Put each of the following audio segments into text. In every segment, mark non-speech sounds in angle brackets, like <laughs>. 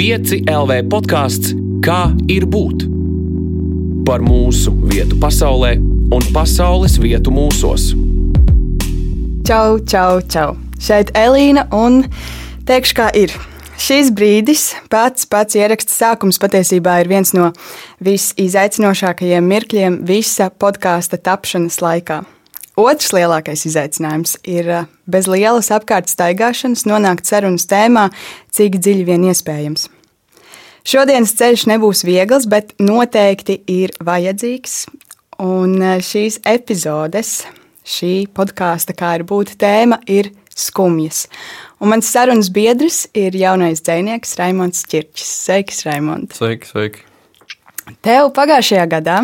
5 LV podkāsts Kā ir būt? Par mūsu vietu pasaulē un pasaules vietu mūsos. Čau, čau, čau! Šeit Elīna un teikšu, kā ir. Šis brīdis, pats pats ieraksts sākums, patiesībā ir viens no visizaicinošākajiem mirkļiem visa podkāsta tapšanas laikā. Otrs lielākais izaicinājums ir eh, bez lielas apkārt staigāšanas nonākt sarunas tēmā, cik dziļi vien iespējams. Šodienas ceļš nebūs viegls, bet noteikti ir vajadzīgs. Un eh, šīs epizodes, šī podkāsta, kā ir būt tēma, ir skumjas. Un mans sarunas biedrs ir jaunais dzinieks Raimons Čirčs. Sveiks, Raimond! Sveiki, sveiki! Tev pagājušajā gadā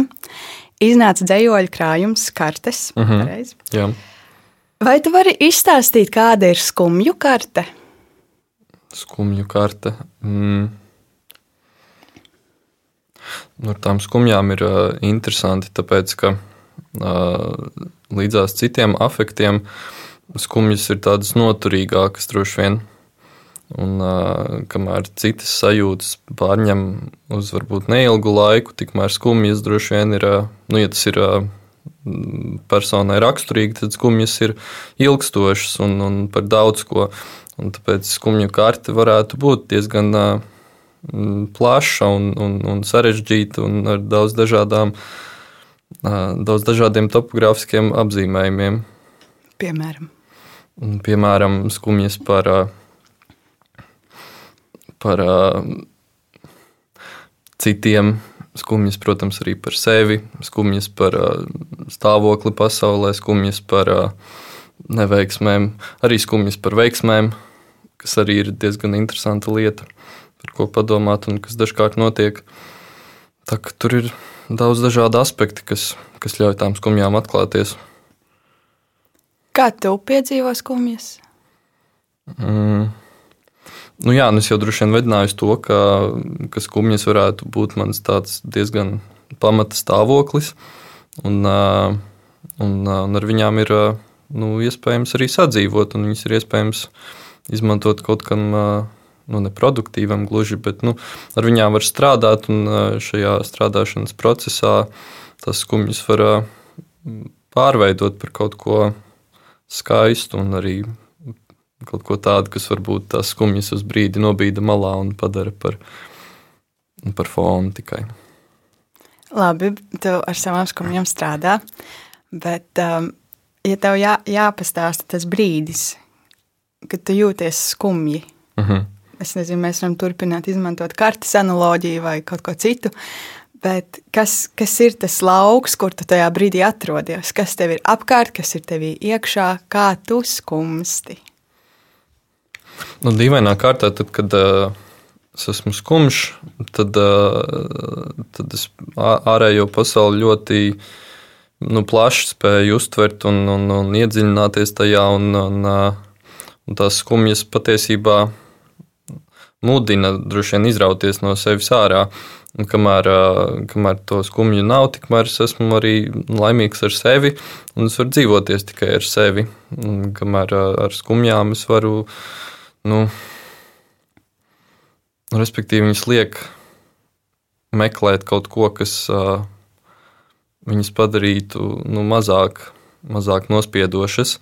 iznāca dzējoļu krājums, kartes. Uh Mhm. -huh. Jā. Vai tu vari izstāstīt, kāda ir skumju karte? Skumju karte. Mm. Nu, ar tām skumjām ir uh, interesanti, tāpēc ka uh, līdzās citiem afektiem skumjas ir tādas noturīgākas droši vien. Un, uh, kamēr citas sajūtas pārņem uz varbūt neilgu laiku, tikmēr skumjas droši vien ir, nu, ja tas ir personai raksturīgi, tad skumjas ir ilgstošas un, un par daudz ko. Un tāpēc skumju karte varētu būt diezgan uh, plaša un, un, un sarežģīta un ar daudz, dažādām, uh, daudz dažādiem topogrāfiskiem apzīmējumiem. Piemēram, Piemēram, skumjas par, uh, par uh, citiem, skumjas, protams, arī par sevi, skumjas par uh, stāvokli pasaulē, skumjas par uh, neveiksmēm, arī skumjas par veiksmēm, kas arī ir diezgan interesanta lieta, par ko padomāt un kas dažkārt notiek. Tā, tur ir daudz dažādu aspektu, kas, kas ļauj tām skumjām atklāties. kā tu piedzīvo skumjas? Mm. Nu jā, nu es jau droši vien vedināju to, ka, ka skumjas varētu būt mans diezgan pamata stāvoklis. Un, un, un ar viņām ir nu, iespējams arī sadzīvot, un viņas ir iespējams izmantot kaut kam nu, neproduktīvam, gluži, bet nu, ar viņām var strādāt, un šajā strādāšanas procesā tas skumjas var pārveidot par kaut ko skaistu un arī kaut ko tādu, kas varbūt tās skumjas uz brīdi nobīda malā un padara par, par fonu tikai. Labi, tu ar savām skumjām strādā, bet, um, ja tev jā, jāpastāsta tas brīdis, kad tu jūties skumji, Uh -huh. es nezinu, mēs varam turpināt izmantot kartes analoģiju vai kaut ko citu, bet kas, kas ir tas lauks, kur tu tajā brīdī atrodies? Kas tev ir apkārt, kas ir tevī iekšā, kā tu skumsti? Nu, dīvainā kārtā, tad, kad uh, es esmu skumjš, tad, uh, tad es ārējo pasauli ļoti nu, plaši spēju uztvert un, un, un iedziļināties tajā. Un, un, uh, un tās skumjas patiesībā mudina droši vien izrauties no sevis ārā. Un kamēr, kamēr to skumju nav, tikmēr es esmu arī laimīgs ar sevi, un es varu dzīvoties tikai ar sevi. Un kamēr ar skumjām es varu, nu, respektīvi, viņas liek meklēt kaut ko, kas ā, viņas padarītu nu, mazāk, mazāk nospiedošas.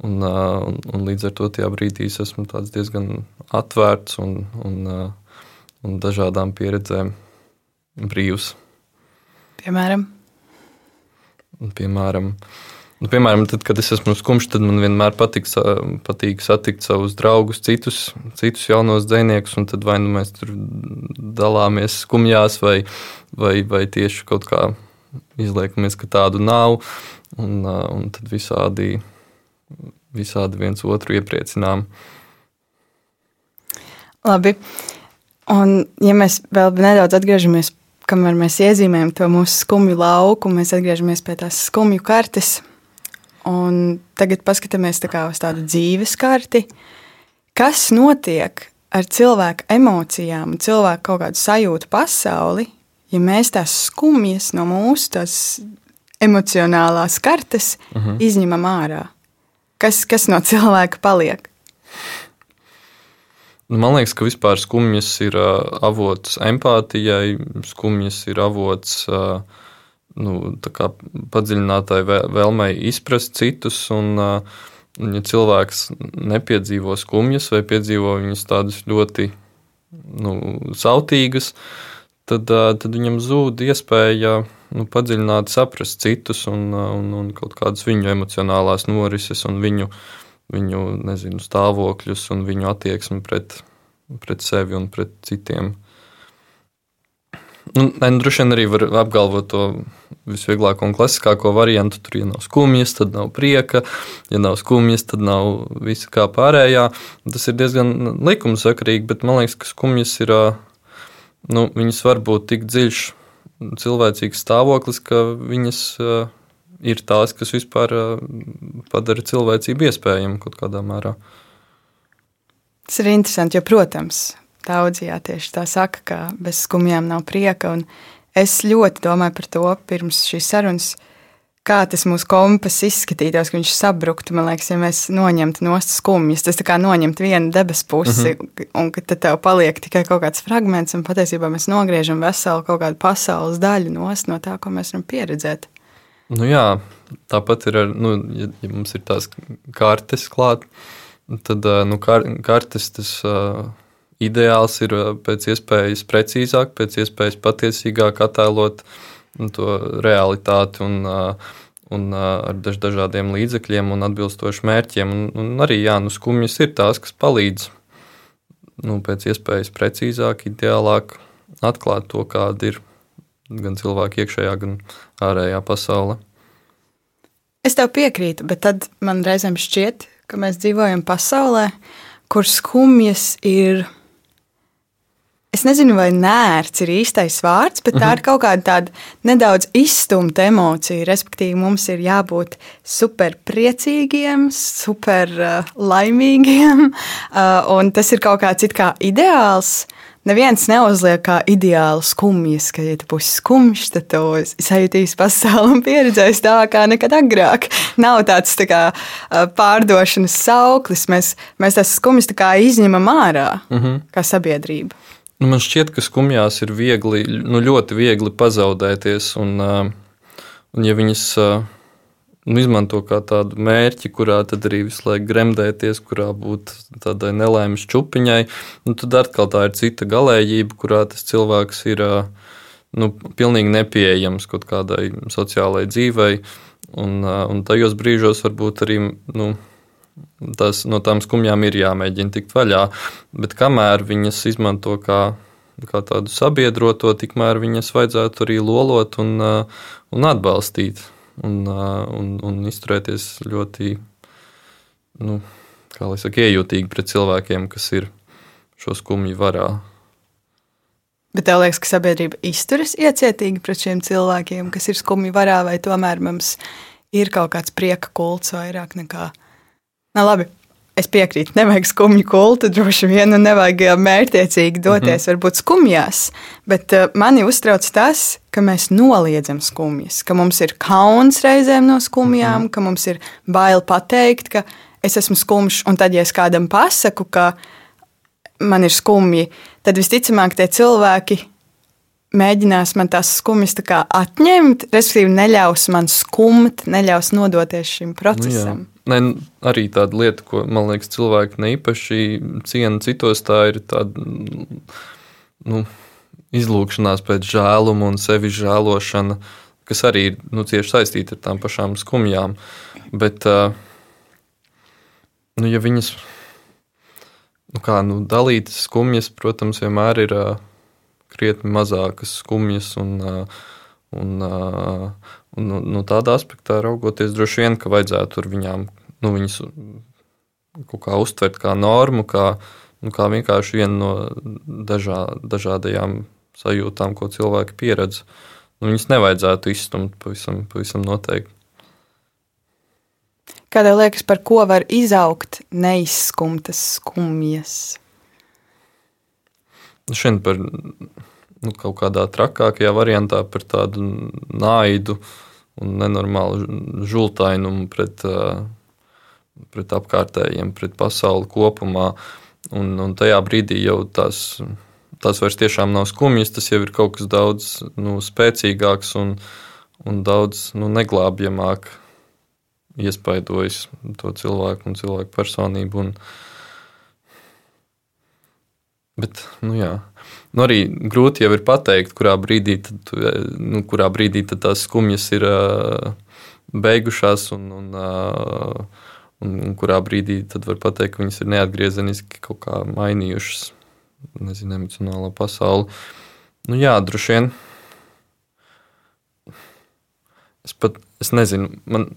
Un, ā, un, un līdz ar to tajā brīdī es esmu diezgan atvērts un, un, ā, un dažādām pieredzēm brīvs. Piemēram, Piemēram, nu, piemēram tad, kad es esmu skumjš, tad man vienmēr patīk, patīk satikt savus draugus, citus, citus jaunos dziniekus. Tad vai nu mēs tur dalāmies skumjās, vai, vai, vai tieši kaut kā izliekamies, ka tādu nav. Un, un tad visādi, visādi viens otru iepriecinām. labi. Un, ja mēs vēl nedaudz atgriežamies, kamēr mēs iezīmējam to mūsu skumju lauku, mēs atgriežamies pie tās skumju kartes. Un tagad paskatāmies tā uz tādu dzīves karti. Kas notiek ar cilvēku emocijām un cilvēku kaut kādu sajūtu pasauli, ja mēs tās skumjas no mūsu tās emocionālās kartes uh -huh. izņemam ārā? Kas, kas no cilvēka paliek? Man liekas, ka vispār skumjas ir avots empātijai, skumjas ir avots nu, padziļinātai vēlmei izprast citus. Un, ja cilvēks nepiedzīvo skumjas vai piedzīvo viņas tādas ļoti nu, sautīgas, tad, tad viņam zūd iespēja nu, padziļināt, saprast citus un, un, un kaut kādas viņu emocionālās norises un viņu viņu nezinu, stāvokļus un viņu attieksmi pret, pret sevi un pret citiem. Nu, ne, nu, droši vien arī var apgalvot to visvieglāko un klasiskāko variantu. Tur, ja nav skumjas, tad nav prieka, ja nav skumjas, tad nav visa kā pārējā. Tas ir diezgan likumsakarīgi, bet man liekas, ka skumjas ir, nu, viņas var būt tik dziļš cilvēcīgs stāvoklis, ka viņas ir tās, kas vispār padara cilvēcību iespējamu kaut kādā mērā. Tas ir interesanti, jo, protams, daudzi jā, tieši tā saka, ka bez skumjām nav prieka. Es ļoti domāju par to pirms šīs sarunas, kā tas mūsu kompas izskatītos, ka viņš sabruktu. Man liekas, ja mēs noņemtu no skumjas, tas kā noņemt vienu debesu pusi, mm -hmm. un tad tev paliek tikai kaut kāds fragments, un patiesībā mēs nogriežam veselu kaut kādu pasaules daļu no tā, ko mēs varam pieredzēt. Nu, jā, tāpat ir, ar, nu, ja, ja mums ir tās kartes klāt, tad nu, kar, kartes tas uh, ideāls ir pēc iespējas precīzāk, pēc iespējas patiesīgāk attēlot to realitāti un, uh, un uh, ar daž, dažādiem līdzekļiem un atbilstoši mērķiem. Un, un arī jā, nu, skumjas ir tās, kas palīdz nu, pēc iespējas precīzāk, ideālāk atklāt to, kāda ir gan cilvēka iekšējā, gan ārējā pasaule. Es tev piekrītu, bet tad man reizēm šķiet, ka mēs dzīvojam pasaulē, kur skumjas ir. Es nezinu, vai nērts ir īstais vārds, bet tā mhm. ir kaut kāda tāda nedaudz izstumta emocija. Respektīvi, mums ir jābūt super priecīgiem, super uh, laimīgiem, uh, un tas ir kaut kāds kā ideāls. Uh, Neviens neuzliek kā ideālu skumjas, ka, ja tu būsi skumjš, tad tu sajūtīsi pasauli un pieredzēsi tā kā nekad agrāk. Nav tāds tā kā, pārdošanas sauklis. Mēs, mēs tās skumjas izņemam ārā mm -hmm. kā sabiedrība. Nu, man šķiet, ka skumjās ir viegli, nu, ļoti viegli pazaudēties. Un, un ja viņas nu, izmanto kā tādu mērķi, kurā tad arī visu laiku gremdēties, kurā būt tādai nelaimes čupiņai, nu, tad atkal tā ir cita galējība, kurā tas cilvēks ir nu, pilnīgi nepieejams kaut kādai sociālai dzīvei. Un, un tajos brīžos varbūt arī nu, tas, no tām skumjām ir jāmēģina tikt vaļā. Bet kamēr viņas izmanto kā, kā tādu sabiedroto, tikmēr viņas vajadzētu arī lolot un, un atbalstīt un, un, un izturēties ļoti, nu, saka, iejūtīgi pret cilvēkiem, kas ir šo skumju varā. Bet tev liekas, ka sabiedrība izturas iecietīgi pret šiem cilvēkiem, kas ir skumji varā, vai tomēr mums ir kaut kāds prieka kults vairāk nekā. Na, labi, Es piekrītu, nevajag skumju kultu, droši vien, un nevajag mērķiecīgi doties, mm -hmm. varbūt skumjās. Bet mani uztrauc tas, ka mēs noliedzam skumjas, ka mums ir kauns reizēm no skumjām, mm -hmm. ka mums ir bail pateikt, ka es esmu skumjš, un tad, ja es kādam pasaku, ka man ir skumji, tad visticamāk tie cilvēki mēģinās man tās skumjas tā atņemt, respektīvi, neļaus man skumt, neļaus nodoties šim procesam. Nu, jā. Ne, arī tāda lieta, ko man liekas, cilvēki neīpaši ciena citos, tā ir tāda nu, izlūkšanās pēc žēluma un sevi žēlošana, kas arī ir nu, cieši saistīta ar tām pašām skumjām. Bet, nu, ja viņas nu, kā, nu, dalītas skumjas, protams, vienmēr ir krietni mazākas skumjas un, un, un no, no tādā aspektā raugoties, droši vien, ka vajadzētu ar viņām nu, viņus kaut kā uztvert kā normu, kā, nu, kā vienkārši vienu no dažā, dažādajām sajūtām, ko cilvēki pieredz. Nu, viņus nevajadzētu izstumt pavisam, pavisam noteikti. Kā tev liekas, par ko var izaugt neizskumtas skumjas? Nu, šodien par nu, kaut kādā trakākajā variantā par tādu naidu un nenormālu žultainumu pret uh, pret apkārtējiem, pret pasauli kopumā. Un, un tajā brīdī jau tās, tās vairs tiešām nav skumjas, tas jau ir kaut kas daudz nu, spēcīgāks un, un daudz nu, neglābjamāk iespaidojis to cilvēku un cilvēku personību. Un, bet, nu jā. Nu, arī grūti jau ir pateikt, kurā brīdī, tad, nu, kurā brīdī tās skumjas ir uh, beigušās un, un, uh, un, un kurā brīdī tad var pateikt, ka viņas ir neatgriezeniski kaut kā mainījušas nezinu, emocionālo pasauli. Nu, jā, droši vien. Es pat es nezinu, man,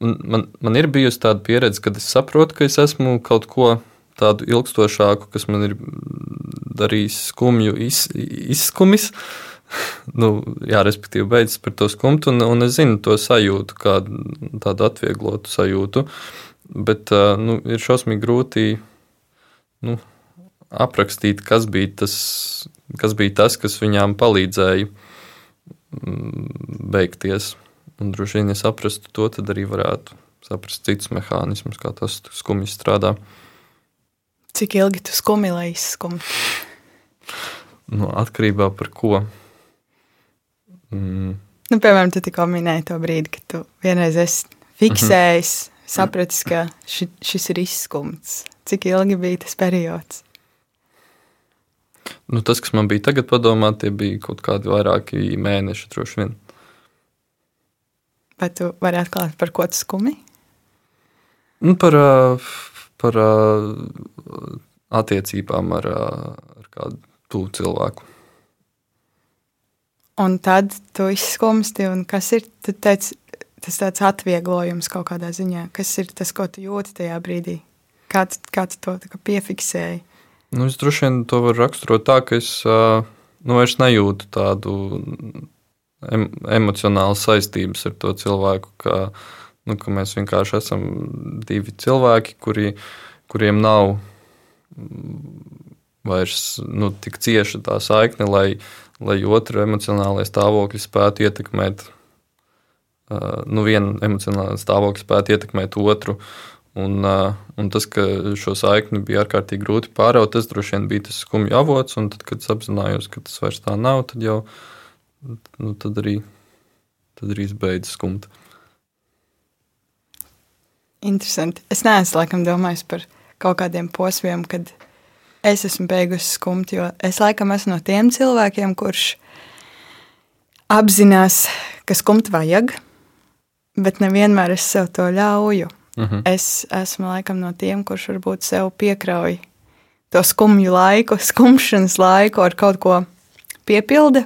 man, man ir bijusi tāda pieredze, kad es saprotu, ka es esmu kaut ko tādu ilgstošāku, kas man ir darījis skumju iz, izskumis. <laughs> nu, jā, respektīvi, beidzas par to skumtu, un, un es zinu to sajūtu, kā tādu atvieglotu sajūtu. Bet nu, ir šausmīgi grūti nu, aprakstīt, kas bija, tas, kas bija tas, kas viņām palīdzēja mm, beigties. Un droši vien, ja saprastu to, tad arī varētu saprast citus mehānismus, kā tas skumji strādā. Cik ilgi tu skumi, lai izskumtu? Nu, atkarībā no ko. Mm. Nu, piemēram, tu tikko minēji to brīdi, kad tu vienreiz esi fiksējis, mm -hmm. sapratis, ka ši, šis ir izskumts. Cik ilgi bija tas periods? Nu, tas, kas man bija tagad padomā, tie bija kaut kādi vairāki mēneši, droši vien. Vai tu vari atklāt, par ko tu skumi? Nu, par, par attiecībām ar, ar kādu tuvu cilvēku. Un tad tu izskumsti, un kas ir teici, tas tāds atvieglojums kaut kādā ziņā? Kas ir tas, ko tu jūti tajā brīdī? Kā tu, kā tu to piefiksēji? Nu, es droši vien to varu raksturot tā, ka es nu, vairs nejūtu tādu em, emocionālu saistības ar to cilvēku, ka, nu, ka mēs vienkārši esam divi cilvēki, kuri, kuriem nav vairs nu, tik cieša tā saikne, lai, lai otru emocionālajā stāvokļa spētu ietekmēt. Nu, viena emocionāla stāvokļa spētu ietekmēt otru. Un, un tas, ka šo saikni bija ārkārtīgi grūti pāraut, tas droši vien bija tas skumju avots. Tad, kad es apzinājos, ka tas vairs tā nav, tad jau nu, tad arī, tad arī beidz skumt. Interesanti. Es neesmu laikam domājis par kaut kādiem posmiem, kad es esmu beigusi skumt, jo es laikam esmu no tiem cilvēkiem, kurš apzinās, ka skumt vajag, bet nevienmēr es sev to ļauju. Uh mhm. -huh. Es esmu laikam no tiem, kurš varbūt sev piekrauj to skumju laiku, skumšanas laiku ar kaut ko piepildi,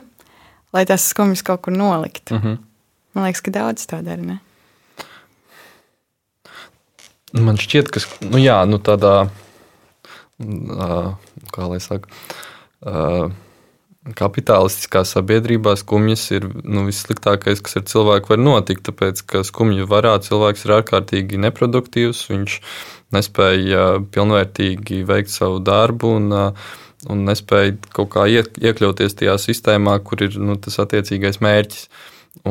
lai tās skumjas kaut kur noliktu. Uh mhm. -huh. Man liekas, ka daudz tā dara. Ne? Man šķiet, ka nu, jā, nu, tādā kā lai saka, kapitālistiskā sabiedrībā skumjas ir nu, vissliktākais, kas ar cilvēku var notikt. Tāpēc, ka skumju varā cilvēks ir ārkārtīgi neproduktīvs, viņš nespēja pilnvērtīgi veikt savu darbu un, un nespēja kaut kā iekļauties tajā sistēmā, kur ir nu, tas attiecīgais mērķis.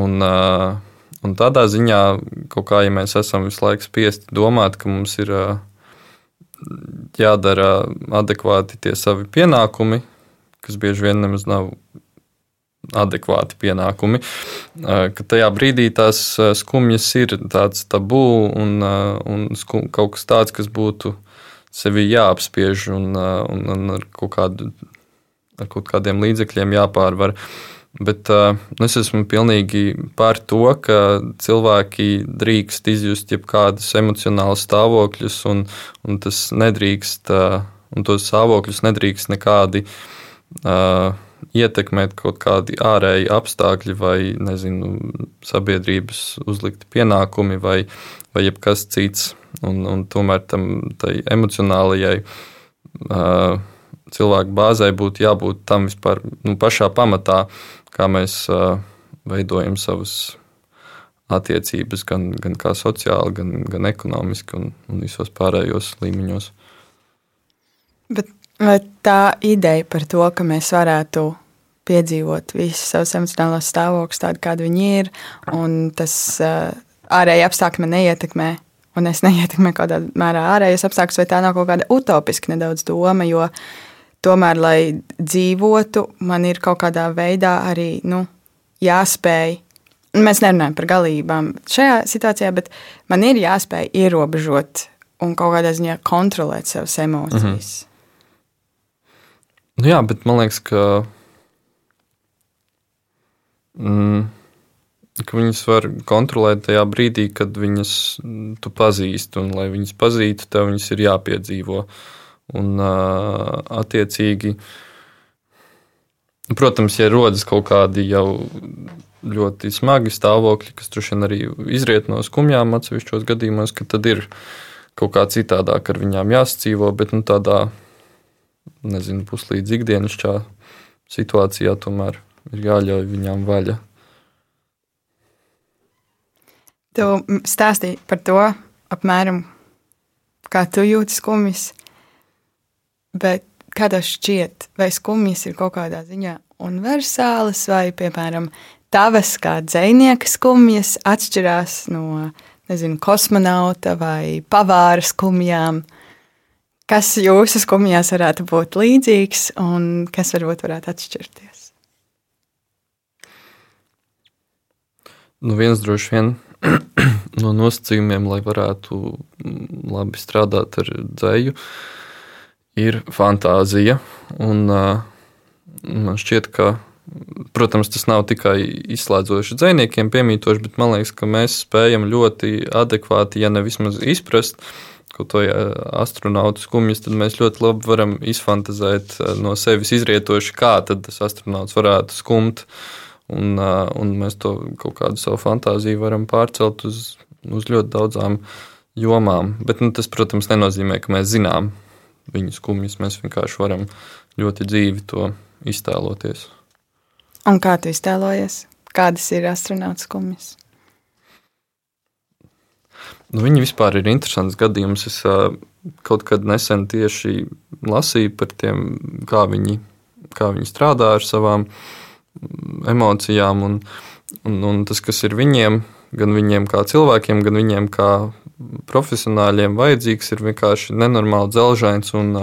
Un, un tādā ziņā, kaut kā ja mēs esam visu laiku spiesti domāt, ka mums ir jādara adekvāti tie savi pienākumi, kas bieži vien nemaz nav adekvāti pienākumi. Ka tajā brīdī tās skumjas ir tāds tabū un, un skum, kaut kas tāds, kas būtu sevi jāapspiež un, un, un ar, kaut kādu, ar kaut kādiem līdzekļiem jāpārvar. Uh, Bet uh, es esmu pilnīgi par to, ka cilvēki drīkst izjust jebkādus emocionālus stāvokļus, un, un nedrīkst, uh, un tos stāvokļus nedrīkst nekādi uh, ietekmēt kaut kādi ārēji apstākļi vai nezinu, sabiedrības uzlikti pienākumi vai, vai jebkas cits. Un, un tomēr tam emocionālajai uh, cilvēku bāzē būtu jābūt tam vispār nu, pašā pamatā, kā mēs veidojam savas attiecības, gan, gan kā sociāli, gan, gan ekonomiski un, un visos pārējos līmeņos. Bet vai tā ideja par to, ka mēs varētu piedzīvot visus savus emocionālos stāvokļus, tādu kādi viņi ir, un tas ārēji apstākļi man neietekmē, un es neietekmēju kādā mērā ārējos apstākļus, vai tā nav kaut kāda utopiska nedaudz doma, jo tomēr, lai dzīvotu, man ir kaut kādā veidā arī nu, jāspēj. Mēs nerunājam par galībām šajā situācijā, bet man ir jāspēj ierobežot un kaut kādā ziņā kontrolēt savas emocijas. Mm -hmm. Nu jā, bet man liekas, ka, mm, ka viņas var kontrolēt tajā brīdī, kad viņas mm, tu pazīsti. Un, lai viņas pazītu, tev viņas ir jāpiedzīvo. Un, attiecīgi, protams, ja rodas kaut kādi jau ļoti smagi stāvokļi, kas droši vien arī izriet no skumjām atsevišķos gadījumos, tad ir kaut kā citādāk ar viņām jāsadzīvo, bet nu, tādā nezinu, puslīdz ikdienišķā situācijā tomēr ir jāļauj viņām vaļa. Tu stāstīji par to apmēram, kā tu jūti skumjas, bet kā tev šķiet, vai skumjas ir kaut kādā ziņā universālas, vai, piemēram, tavas kā dzēnieka skumjas atšķirās no, nezinu, kosmonauta vai pavāra skumjām? Kas jūsu skumjās varētu būt līdzīgs un kas varbūt varētu atšķirties? Nu, viens droši vien <clears throat> no nosacījumiem, lai varētu mm, labi strādāt ar dzēju, ir fantāzija. Un, man šķiet, ka, protams, tas nav tikai izslēdzoši dziniekiem piemītoši, bet man liekas, ka mēs spējam ļoti adekvāti, ja ne vismaz izprast, kaut ko astronautu skumjas, tad mēs ļoti labi varam izfantazēt eh, no sevis izrietoši, kā tas astronauts varētu skumt. Un, un mēs to kaut kādu savu fantāziju varam pārcelt uz, uz ļoti daudzām jomām. Bet nu, tas, protams, nenozīmē, ka mēs zinām viņu skumjas. Mēs vienkārši varam ļoti dzīvi to iztēloties. Un kā tu iztēlojies? Kādas ir astronauts skumjas? Nu, viņi vispār ir interesants gadījums. Es kaut kad nesen tieši lasīju par tiem, kā viņi, kā viņi strādā ar savām emocijām. Un, un, un tas, kas ir viņiem, gan viņiem kā cilvēkiem, gan viņiem kā profesionāļiem, vajadzīgs, ir vienkārši nenormāli dzelžains un,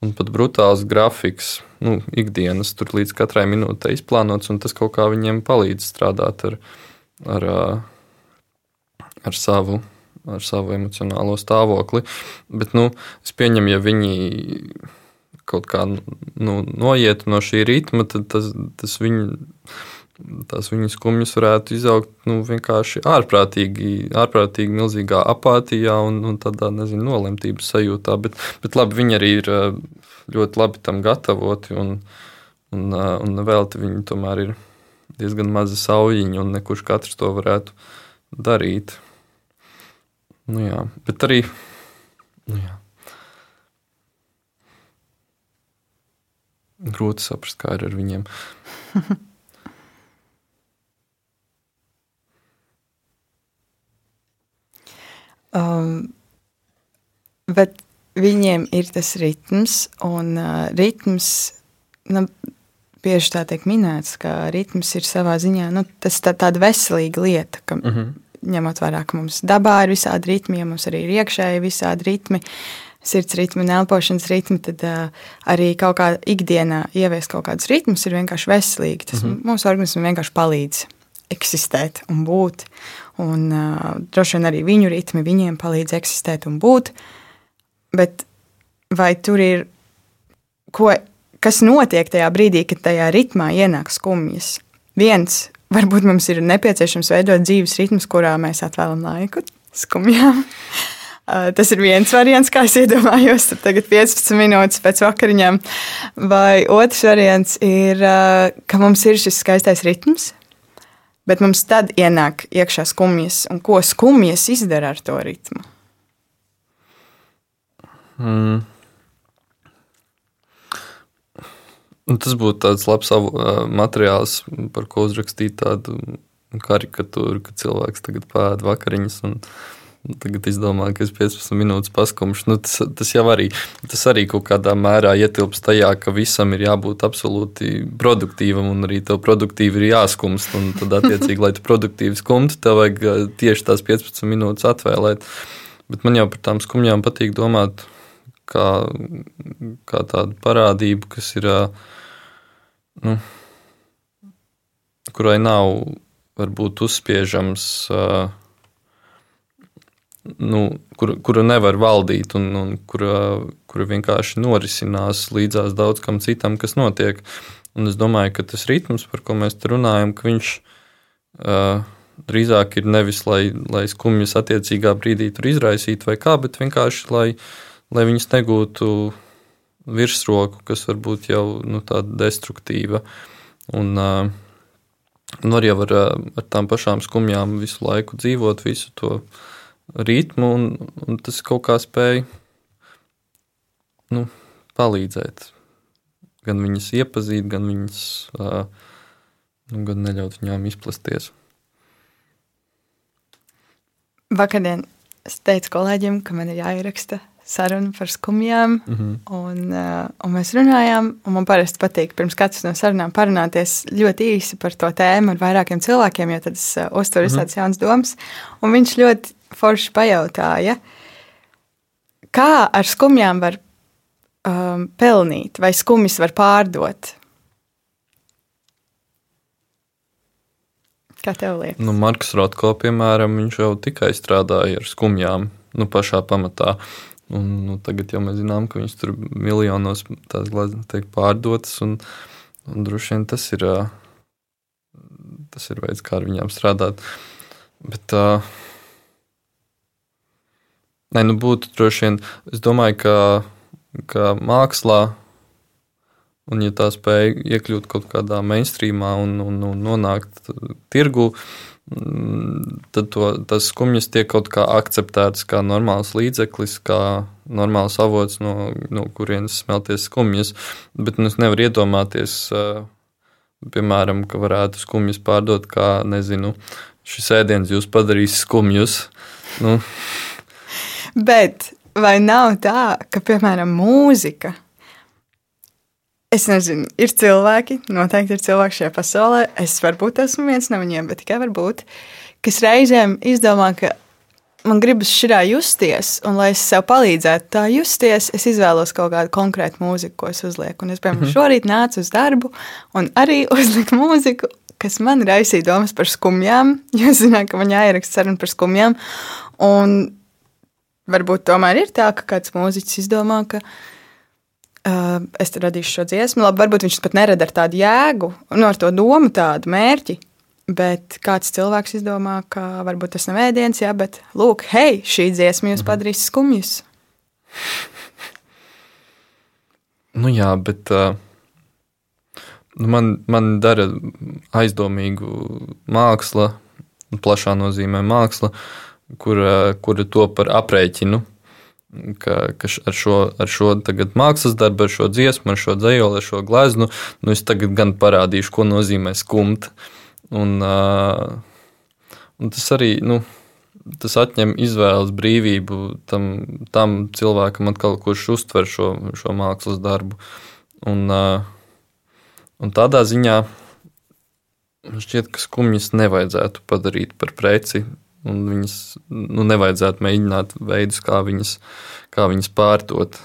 un pat brutāls grafiks. Nu, ikdienas tur līdz katrai minūtei izplānots, un tas kaut kā viņiem palīdz strādāt ar, ar, ar savu ar savu emocionālo stāvokli. Bet nu, es pieņemu, ja viņi kaut kā nu, noiet no šī ritma, tad tas, tas viņu. Tās viņas skumjas varētu izaugt nu, vienkārši ārprātīgi, ārprātīgi milzīgā apātijā un, un tādā nezinu, nolemtības sajūtā. Bet, bet labi, viņi arī ir ļoti labi tam gatavoti un, un, un velti viņi tomēr ir diezgan maza saujiņa un nekurš katrs to varētu darīt. Nu, jā, bet arī. Nu, jā. Grūti saprast, kā ir ar viņiem. <laughs> um, bet viņiem ir tas ritms, un uh, ritms, nu, bieži tā tiek minēts, ka ritms ir savā ziņā nu, tas tā, tāda veselīga lieta. Ka, mm -hmm ņemot vērā, ka mums dabā ir visādi ritmi, ja mums arī ir iekšēji visādi ritmi, sirds ritmi un elpošanas ritmi, tad uh, arī kaut kā ikdienā ieviest kaut kādus ritmus ir vienkārši veselīgi. Tas mm -hmm. mūsu organismam vienkārši palīdz eksistēt un būt. Un uh, droši vien arī viņu ritmi viņiem palīdz eksistēt un būt. Bet vai tur ir, ko, kas notiek tajā brīdī, kad tajā ritmā ienāk skumjas? Viens varbūt mums ir nepieciešams veidot dzīves ritmus, kurā mēs atvēlam laiku skumjām. Tas ir viens variants, kā es iedomājos, tad tagad 15 minūtes pēc vakariņām. Vai otrs variants ir, ka mums ir šis skaistais ritms, bet mums tad ienāk iekšā skumjas, un ko skumjas izdara ar to ritmu? Mm. Un tas būtu tāds labs materiāls, par ko uzrakstīt tādu karikatūru, ka cilvēks tagad pēda vakariņas un Tagad es domāju, ka es 15 minūtes paskumšu. Nu, tas, tas jau arī, tas arī kaut kādā mērā ietilpst tajā, ka visam ir jābūt absolūti produktīvam, un arī tev produktīvi ir jāskumst. Tad, attiecīgi, <laughs> lai tu produktīvi skumtu, tev vajag uh, tieši tās 15 minūtes atvēlēt. Bet man jau par tām skumjām patīk domāt kā, kā tādu parādību, kas ir. Uh, nu, kurai nav varbūt uzspiežams. Uh, nu, kur, kuru nevar valdīt, un, un kura, kura vienkārši norisinās līdzās daudz kam citam, kas notiek. Un es domāju, ka tas ritms, par ko mēs runājam, viņš uh, drīzāk ir nevis lai, lai skumjas attiecīgā brīdī tur izraisītu vai kā, bet vienkārši lai, lai viņas negūtu virsroku, kas var būt jau nu, tāda destruktīva. Un, uh, un var jau ar, ar tām pašām skumjām visu laiku dzīvot, visu to ritmu, un, un tas kaut kā spēja nu, palīdzēt. Gan viņas iepazīt, gan viņas nu, gan neļaut viņām izplesties. Vakardien es teicu kolēģiem, ka man ir jāieraksta saruna par skumjām. Mm -hmm. un, un mēs runājām, un man parasti patīk pirms katras no sarunām parunāties ļoti īsi par to tēmu ar vairākiem cilvēkiem, jo tad es uztveru mm -hmm. tādas jaunas domas. Un viņš ļoti forši pajautāja, kā ar skumjām var um, pelnīt, vai skumjas var pārdot. Kā tev liekas? Nu, Marks Rotko, piemēram, viņš jau tikai strādāja ar skumjām, nu, pašā pamatā. Un, nu, tagad jau mēs zinām, ka viņas tur miljonos tās gleznas tiek pārdotas. Un, un droši vien tas ir, tas ir veids, kā ar viņām strādāt. Bet, uh, nē, nu būtu droši vien, es domāju, ka, ka mākslā, un ja tā spēja iekļūt kaut kādā mainstreamā un, un, un nonākt tirgu, uh, tad to, tas skumjas tiek kaut kā akceptēts kā normāls līdzeklis, kā normāls avots, no, no kurienes smelties skumjas. Bet nu, es nevaru iedomāties, piemēram, ka varētu skumjas pārdot kā, nezinu, šis ēdiens jūs padarīs skumjus. Nu. Bet vai nav tā, ka, piemēram, mūzika Es nezinu, ir cilvēki, noteikti ir cilvēki šajā pasaulē. Es varbūt esmu viens no viņiem, bet tikai varbūt, kas reizēm izdomā, ka man gribas šitā justies, un lai es sev palīdzētu tā justies, es izvēlos kaut kādu konkrētu mūziku, ko es uzlieku. Un es, piemēram, -hmm. šorīt nācu uz darbu un arī <laughs> uzliku mūziku, kas man raisīja domas par skumjām, <laughs> jo es zināju, ka man jāieraksta saruna par skumjām. Un varbūt tomēr ir tā, ka kāds mūziķis izdomā, ka Uh, es radīšu šo dziesmu. Labi, varbūt viņš pat nerada ar tādu jēgu, nu, ar to domu, tādu mērķi. Bet kāds cilvēks izdomā, ka varbūt tas nav ēdiens, jā, bet lūk, hei, šī dziesma jūs mhm. padarīs skumjus. Nu jā, bet uh, man, man dara aizdomīgu māksla, plašā nozīmē māksla, kura, kura to par aprēķinu ka, ka ar šo, ar šo mākslas darbu, ar šo dziesmu, ar šo dzējoli, ar šo gleznu, nu es tagad gan parādīšu, ko nozīmē skumt. Un, un tas arī nu, tas atņem izvēles brīvību tam, tam cilvēkam, atkal, kurš uztver šo, šo mākslas darbu. Un, un tādā ziņā man šķiet, ka skumjas nevajadzētu padarīt par preci un viņas nu, nevajadzētu mēģināt veidus, kā viņas, kā viņas pārdot.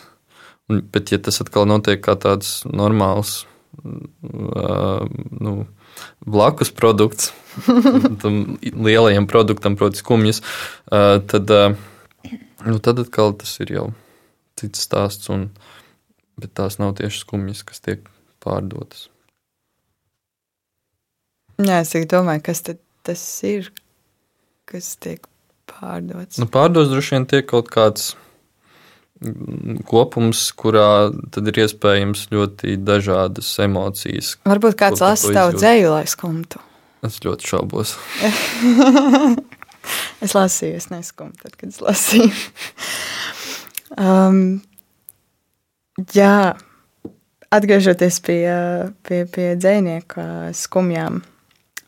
Un, bet, ja tas atkal notiek kā tāds normāls uh, nu, blakus produkts <laughs> tam lielajam produktam, proti, skumjas, uh, tad, uh, nu, tad atkal tas ir jau cits stāsts. Un, bet tās nav tieši skumjas, kas tiek pārdotas. Jā, es domāju, kas tas ir, kas tiek pārdots? Nu, pārdots droši vien tiek kaut kāds kopums, kurā tad ir iespējams ļoti dažādas emocijas. Varbūt kāds lasa tavu dzēju, lai skumtu. Es ļoti šaubos. <laughs> es lasīju, es neskumu tad, kad es lasīju. <laughs> um, jā, atgriežoties pie, pie, pie dzēnieka skumjām.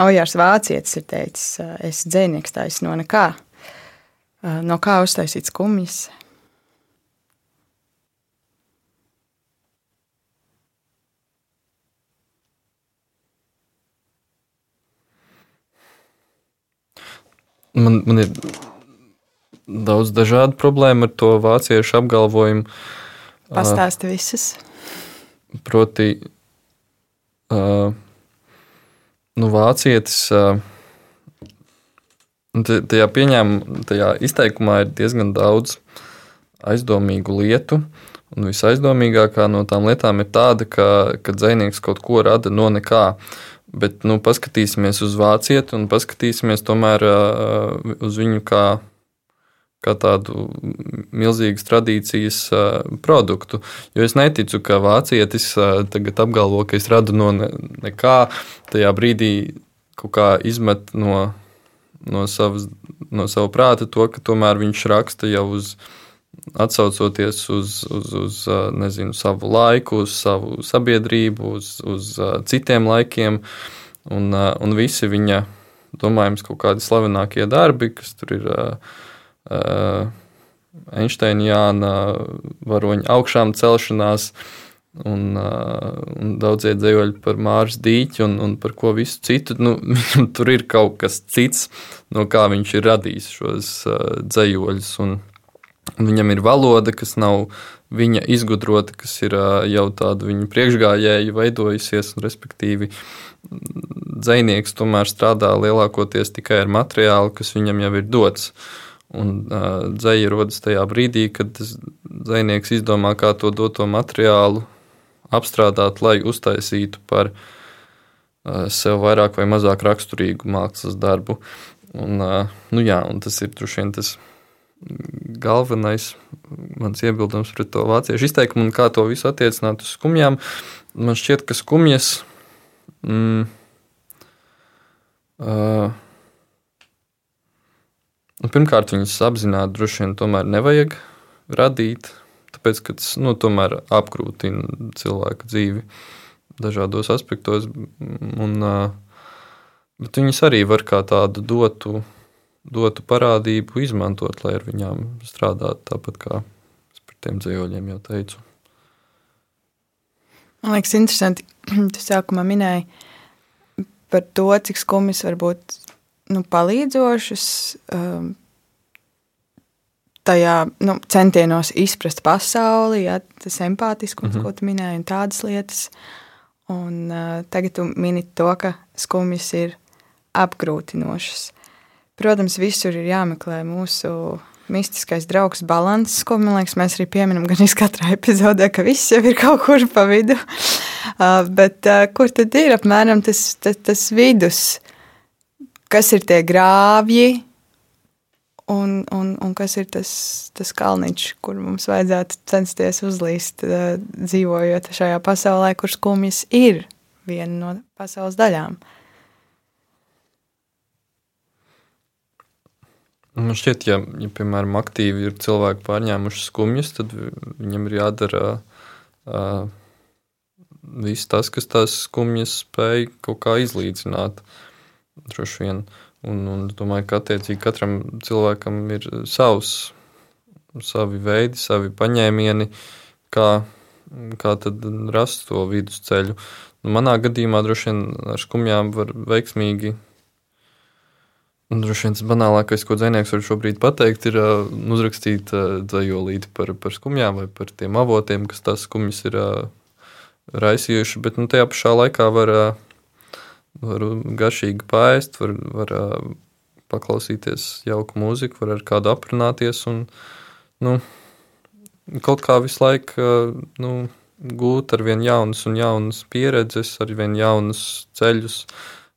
Ojārs Vācietis ir teicis, es dzēnieks taisno nekā. no kā uztaisīt skumjas. Man, man ir daudz dažādu problēmu ar to vāciešu apgalvojumu. Pastāsti visas. Proti, uh, nu, vācietis uh, tajā pieņēmumā, tajā izteikumā ir diezgan daudz aizdomīgu lietu. Un visaizdomīgākā no tām lietām ir tāda, ka, ka dzinieks kaut ko rada no nekā. Bet nu, paskatīsimies uz vācieti un paskatīsimies tomēr uz viņu kā kā tādu milzīgas tradīcijas produktu. Jo es neticu, ka vācietis tagad apgalvo, ka es radu no nekā, tajā brīdī kaut kā izmet no, no, savas, no sava prāta to, ka tomēr viņš raksta jau uz. Atcaucoties uz, uz, uz nezinu, savu laiku, uz savu sabiedrību, uz, uz citiem laikiem, un, un visi viņa, domājams, kaut kādi slavenākie darbi, kas tur ir uh, Einsteina, varoņa augšām celšanās. Un, uh, un daudzie dzējoļi par Mārcis Dīķi un, un par ko visu citu. Nu, <laughs> viņam tur ir kaut kas cits, no kā viņš ir radījis šos uh, dzējoļus. Un, un viņam ir valoda, kas nav viņa izgudrota, kas ir uh, jau tāda viņa priekšgājēja veidojusies, un respektīvi dzēnieks tomēr strādā lielākoties tikai ar materiālu, kas viņam jau ir dots. Uh, Un uh, dzēja rodas tajā brīdī, kad dzinieks izdomā, kā to doto materiālu apstrādāt, lai uztaisītu par uh, sev vairāk vai mazāk raksturīgu mākslas darbu. Un, uh, nu jā, un tas ir droši vien tas galvenais mans iebildums pret to vāciešu izteikumu un kā to visu attiecināt uz skumjām. Man šķiet, ka skumjas. Mm, uh, Nu, pirmkārt, viņas apzināti droši vien tomēr nevajag radīt, tāpēc, ka tas nu, tomēr apgrūtina cilvēku dzīvi dažādos aspektos. Un, bet viņas arī var kā tādu dotu, dotu parādību izmantot, lai ar viņām strādātu tāpat kā es par tiem dzīvoļiem jau teicu. Man liekas, interesanti, <clears throat> tu sākumā minēji par to, cik skumjas var būt nu, palīdzošas um, tajā nu, centienos izprast pasauli, ja, tas empātiskums, mm -hmm. ko tu minēji, un tādas lietas. Un, uh, tagad tu mini to, ka skumjas ir apgrūtinošas. Protams, visur ir jāmeklē mūsu mistiskais draugs balanss, ko liekas, mēs arī pieminam gan iz katrā epizodē, ka viss jau ir kaut kur pa vidu. <laughs> Uh, bet uh, kur tad ir apmēram tas, tas, tas vidus? Kas ir tie grāvji un, un, un kas ir tas, tas kalniņš, kur mums vajadzētu censties uzlīst, dzīvojot šajā pasaulē, kur skumjas ir viena no pasaules daļām. Man šķiet, ja, ja piemēram aktīvi ir cilvēki pārņēmuši skumjas, tad viņam ir jādara uh, viss tas, kas tās skumjas spēj kaut kā izlīdzināt. Uh, droši vien. Un, un domāju, ka attiecīgi katram cilvēkam ir savs, savi veidi, savi paņēmieni, kā, kā rast to vidusceļu. Nu, manā gadījumā droši vien ar skumjām var veiksmīgi. Un, droši vien tas banālākais, ko dzinieks var šobrīd pateikt, ir uh, uzrakstīt uh, dzējolīti par, par skumjām vai par tiem avotiem, kas tās skumjas ir uh, raisījuši. Bet nu, tajā pašā laikā var uh, var garšīgi pāriest, var, var paklausīties jauku mūziku, var ar kādu aprunāties un nu, kaut kā visu laiku nu, gūt ar vien jaunas un jaunas pieredzes, ar vien jaunus ceļus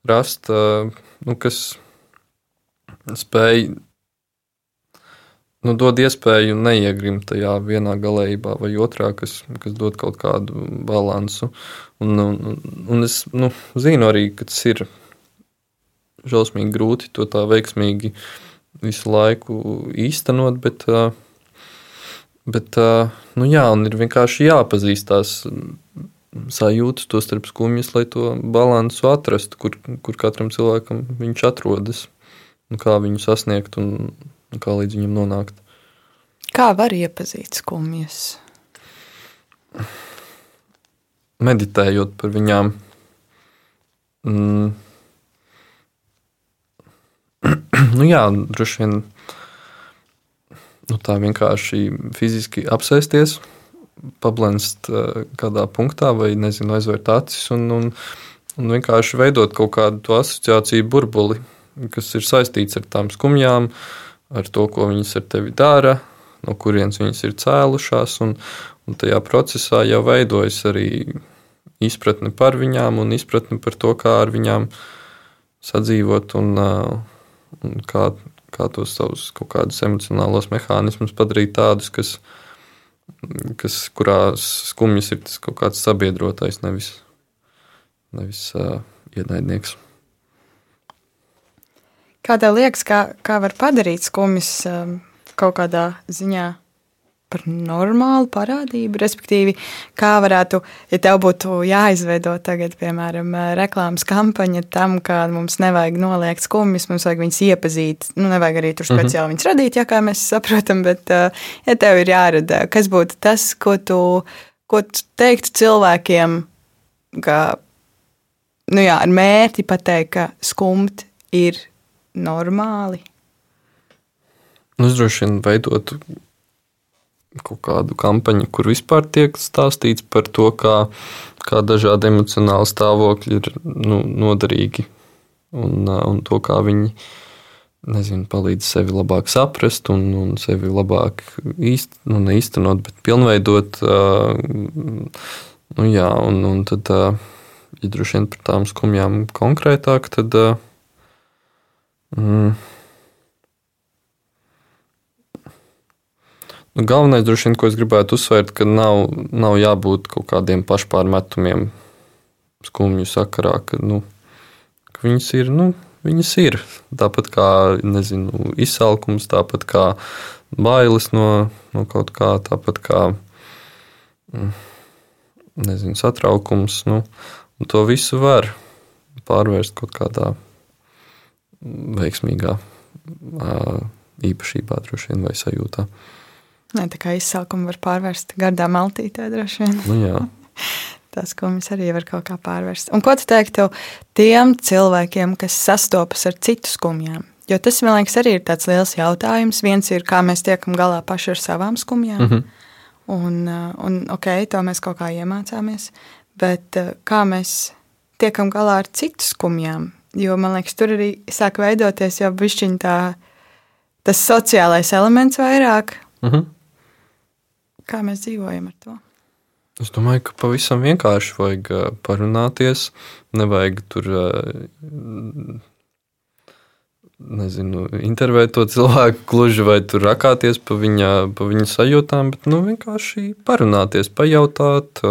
rast, nu, kas spēj nu, dod iespēju neiegrimt tajā vienā galējībā vai otrā, kas, kas dod kaut kādu balansu. Un, un, un es nu, zinu arī, ka tas ir šausmīgi grūti to tā veiksmīgi visu laiku īstenot, bet, bet nu, jā, ir vienkārši jāpazīst tās sajūtas, to starp skumjas, lai to balansu atrastu, kur, kur katram cilvēkam viņš atrodas un kā viņu sasniegt. Un kā līdz viņam nonākt. Kā var iepazīt skumjas? Meditējot par viņām. Mm. <clears throat> nu jā, droši vien nu, tā vienkārši fiziski apsēsties, pablenst uh, kādā punktā vai nezinu, aizvērt acis un, un, un vienkārši veidot kaut kādu asociāciju burbuli, kas ir saistīts ar tām skumjām, ar to, ko viņas ar tevi dara, no kurienes viņas ir cēlušās. Un, un tajā procesā jau veidojas arī izpratne par viņām un izpratne par to, kā ar viņām sadzīvot un, un kā, kā tos savus kaut kādus emocionālos mehānismus padarīt tādus, kas, kas kurās skumjas ir tas kaut kāds sabiedrotais, nevis, nevis uh, ienaidnieks. Kā tev liekas, kā, kā var padarīt skumjas um, kaut kādā ziņā par normālu parādību? Respektīvi, kā varētu, ja tev būtu jāizveido tagad, piemēram, reklāmas kampaņa tam, ka mums nevajag noliegt skumjas, mums vajag viņas iepazīt. Nu, nevajag arī tur mhm. speciāli mm -hmm. viņas radīt, ja kā mēs saprotam, bet, ja tev ir jārada, kas būtu tas, ko tu, ko tu teiktu cilvēkiem, ka, nu jā, ar mērķi pateikt, ka skumt ir normāli? Nu, es droši vien veidotu kaut kādu kampaņu, kur vispār tiek stāstīts par to, kā, kā dažādi emocionāli stāvokļi ir nu, noderīgi un, un to, kā viņi nezinu, palīdz sevi labāk saprast un, un sevi labāk īst, nu, neīstenot, bet pilnveidot. Nu, jā, un, un tad, ja droši vien par tām skumjām konkrētāk, tad. Mm, Nu, galvenais, droši vien, ko es gribētu uzsvērt, ka nav, nav jābūt kaut kādiem pašpārmetumiem skumju sakarā, ka, nu, ka viņas ir. Nu, Viņas ir tāpat kā nezinu, izsalkums, tāpat kā bailes no, no kaut kā, tāpat kā mm, nezinu, satraukums. Nu, to visu var pārvērst kaut kādā veiksmīgā īpašībā, droši vien, vai sajūtā. Ne, tā kā izsaukumu var pārvērst gardā maltītē droši vien. Nu, jā. <laughs> Tas, ko mēs arī varam kaut kā pārvērst. Un ko tu teiktu tiem cilvēkiem, kas sastopas ar citu skumjām? Jo tas, man liekas, arī ir tāds liels jautājums. Viens ir, kā mēs tiekam galā paši ar savām skumjām. Mm -hmm. Un, uh, un, ok, to mēs kaut kā iemācāmies. Bet uh, kā mēs tiekam galā ar citu skumjām? Jo man liekas, tur arī sāk veidoties jau bišķiņ tā, tas sociālais elements vairāk. Mm -hmm. Kā mēs dzīvojam ar to? Es domāju, ka pavisam vienkārši vajag parunāties. Nevajag tur, nezinu, intervēt to cilvēku gluži vai tur rakāties pa viņa, pa viņa sajūtām, bet nu, vienkārši parunāties, pajautāt.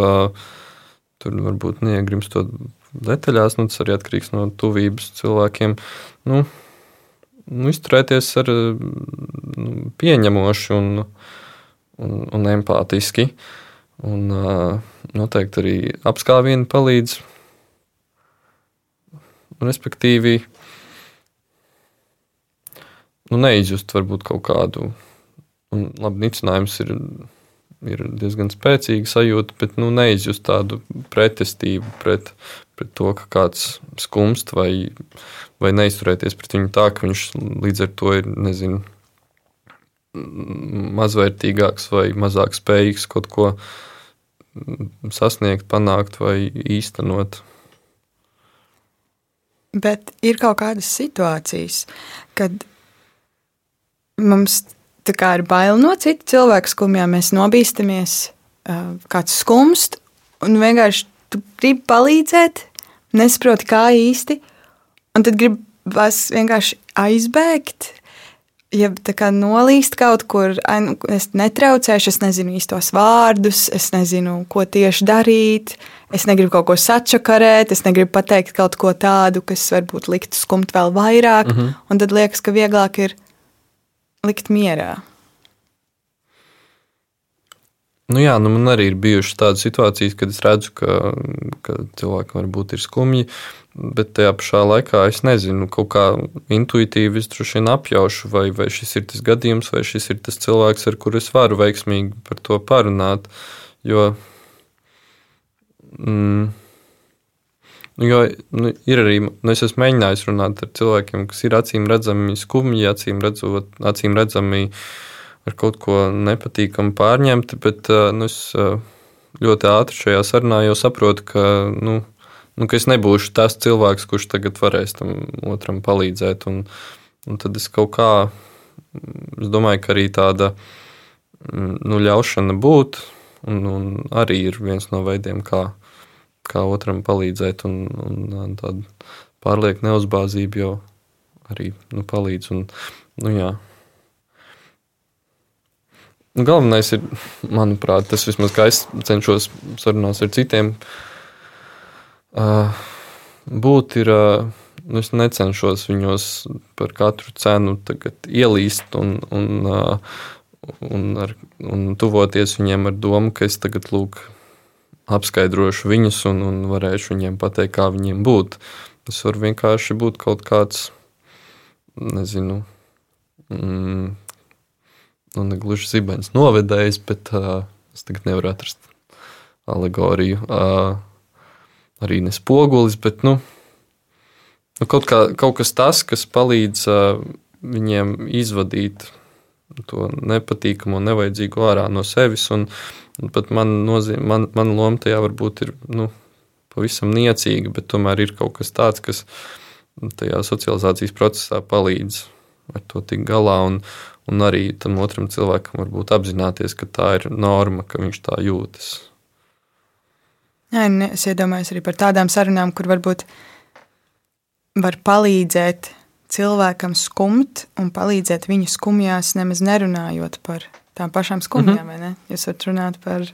Tur varbūt neiegrimstot detaļās, nu, tas arī atkarīgs no tuvības cilvēkiem. Nu, nu, izturēties ar nu, pieņemošu un un, un empātiski. Un, noteikti arī apskāvieni palīdz. Respektīvi, nu, neizjust varbūt kaut kādu, un labi, nicinājums ir, ir diezgan spēcīga sajūta, bet nu, neizjust tādu pretestību pret, pret to, ka kāds skumst vai, vai neizturēties pret viņu tā, ka viņš līdz ar to ir, nezinu, mazvērtīgāks vai mazāk spējīgs kaut ko sasniegt, panākt vai īstenot. Bet ir kaut kādas situācijas, kad mums ir bail no citu cilvēku skumjām, mēs nobīstamies, kāds skumst, un vienkārši tu gribi palīdzēt, nesaproti, kā īsti, un tad gribi vienkārši aizbēgt ja nolīst kaut kur, nu, es netraucēšu, es nezinu īstos vārdus, es nezinu, ko tieši darīt. Es negribu kaut ko sačakarēt, es negribu pateikt kaut ko tādu, kas varbūt liktu skumt vēl vairāk. Mm -hmm. Un tad liekas, ka vieglāk ir likt mierā. Nu jā, nu man arī ir bijušas tādas situācijas, kad es redzu, ka, ka cilvēki varbūt ir skumji, bet tajā pašā laikā es nezinu, kaut kā intuitīvi es droši vien apjaušu, vai, vai šis ir tas gadījums, vai šis ir tas cilvēks, ar kuru es varu veiksmīgi par to parunāt. Jo, mm, Jo nu, ir arī, nu, es esmu mēģinājis runāt ar cilvēkiem, kas ir acīm redzami skumji, acīm, redzot, acīm redzami ar kaut ko nepatīkamu pārņemti, bet nu, es ļoti ātri šajā sarunā jau saprotu, ka, nu, nu, ka es nebūšu tas cilvēks, kurš tagad varēs tam otram palīdzēt. Un, un tad es kaut kā, es domāju, ka arī tāda nu, ļaušana būt, un, un arī ir viens no veidiem, kā kā otram palīdzēt, un, un tāda pārlieka neuzbāzība jau arī nu, palīdz. Un, nu, jā. Galvenais ir, manuprāt, tas vismaz kā es cenšos sarunās ar citiem, uh, būt ir. Uh, nu, es necenšos viņos par katru cenu ielīst un, un, uh, un, ar, un tuvoties viņiem ar domu, ka es tagad lūk, apskaidrošu viņus un, un varēšu viņiem pateikt, kā viņiem būt. Tas var vienkārši būt kaut kāds, nezinu, mm, nu, ne gluži zibens novedējs, bet uh, es tagad nevaru atrast alegoriju. Uh, arī ne spogulis, bet nu, nu, kaut, kā, kaut kas tāds, kas palīdz uh, viņiem izvadīt to nepatīkamo, nevajadzīgo ārā no sevis. Un, un pat man, nozīm, man, man loma tajā varbūt ir nu, pavisam niecīga, bet tomēr ir kaut kas tāds, kas tajā socializācijas procesā palīdz ar to tikt galā. Un, un arī tam otram cilvēkam varbūt apzināties, ka tā ir norma, ka viņš tā jūtas. Jā, es iedomājos arī par tādām sarunām, kur varbūt var palīdzēt cilvēkam skumt un palīdzēt viņu skumjās, nemaz nerunājot par tām pašām skumjām. Mm -hmm. Jūs varat runāt par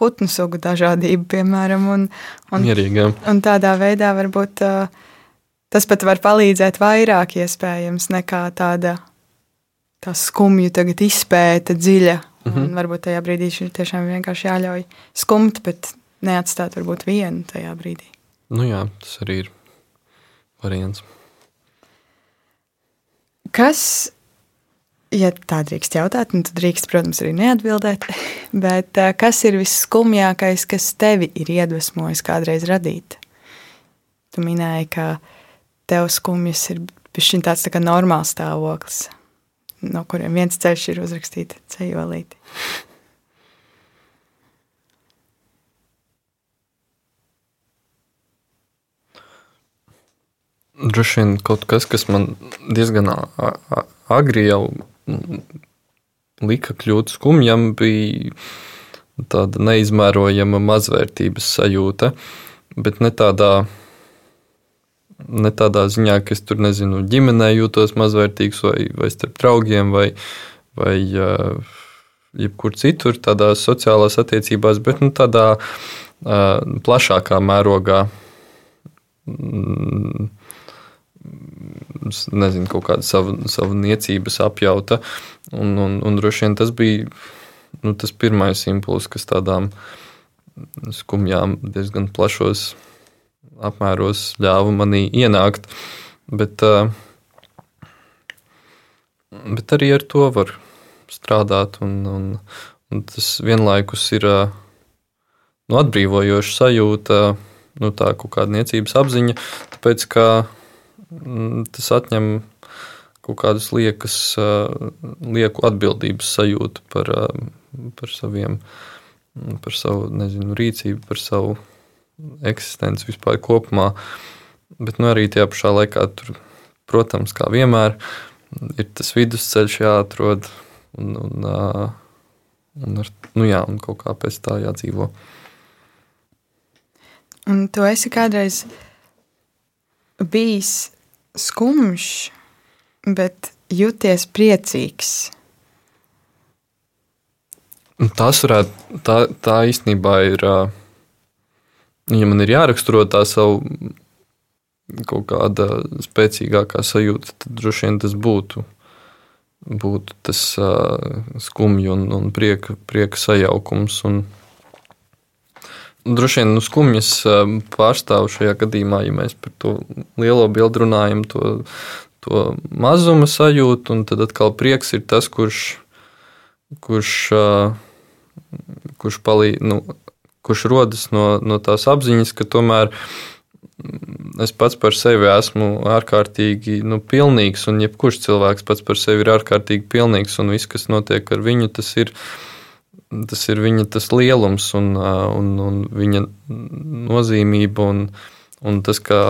putnu sugu dažādību, piemēram, un, un, Mierīgām. un tādā veidā varbūt uh, tas pat var palīdzēt vairāk iespējams nekā tāda tā skumju izpēta dziļa. Mm -hmm. Varbūt tajā brīdī ir tiešām vienkārši jāļauj skumt, bet neatstāt varbūt vienu tajā brīdī. Nu jā, tas arī ir variants. Kas, ja tā drīkst jautāt, tad drīkst, protams, arī neatbildēt, <laughs> bet kas ir visskumjākais, kas tevi ir iedvesmojis kādreiz radīt? Tu minēji, ka tev skumjas ir šis tāds tā kā normāls stāvoklis, no kuriem viens ceļš ir uzrakstīts ceļolīti. <laughs> Droši vien kaut kas, kas man diezgan agri jau lika kļūt skumjam, bija tāda neizmērojama mazvērtības sajūta. Bet ne tādā, ne tādā ziņā, ka es tur nezinu, ģimenē jūtos mazvērtīgs vai, vai starp draugiem vai, vai jebkur citur, tādās sociālās attiecībās, bet nu, tādā uh, plašākā mērogā. Mm, nezinu, kaut kāda sava, sava niecības apjauta. Un, un, un droši vien tas bija nu, tas pirmais impulss, kas tādām skumjām diezgan plašos apmēros ļāva manī ienākt. Bet, bet arī ar to var strādāt, un, un, un tas vienlaikus ir nu, atbrīvojoša sajūta, nu, tā kaut kāda niecības apziņa, tāpēc ka tas atņem kaut kādus liekas, lieku atbildības sajūtu par, par saviem, par savu nezinu, rīcību, par savu eksistenci vispār kopumā. Bet nu, arī tajā pašā laikā, tur, protams, kā vienmēr, ir tas vidusceļš jāatrod un, un, un, ar, nu jā, un kaut kā pēc tā jādzīvo. Un tu esi kādreiz bijis skumjš, bet jūties priecīgs. Tas varētu, tā, tā īstenībā ir, ja man ir jāraksturo tā savu kaut kāda spēcīgākā sajūta, tad droši vien tas būtu būtu tas skumju un, un prieka, prieka sajaukums. Un, Droši vien nu, skumjas pārstāv šajā gadījumā, ja mēs par to lielo bildi runājam, to, to mazuma sajūtu, un tad atkal prieks ir tas, kurš, kurš, kurš, palīd, nu, kurš rodas no, no tās apziņas, ka tomēr es pats par sevi esmu ārkārtīgi nu, pilnīgs, un jebkurš cilvēks pats par sevi ir ārkārtīgi pilnīgs, un viss, kas notiek ar viņu, tas ir, tas ir viņa tas lielums un, un, un viņa nozīmība. Un, un tas, kā,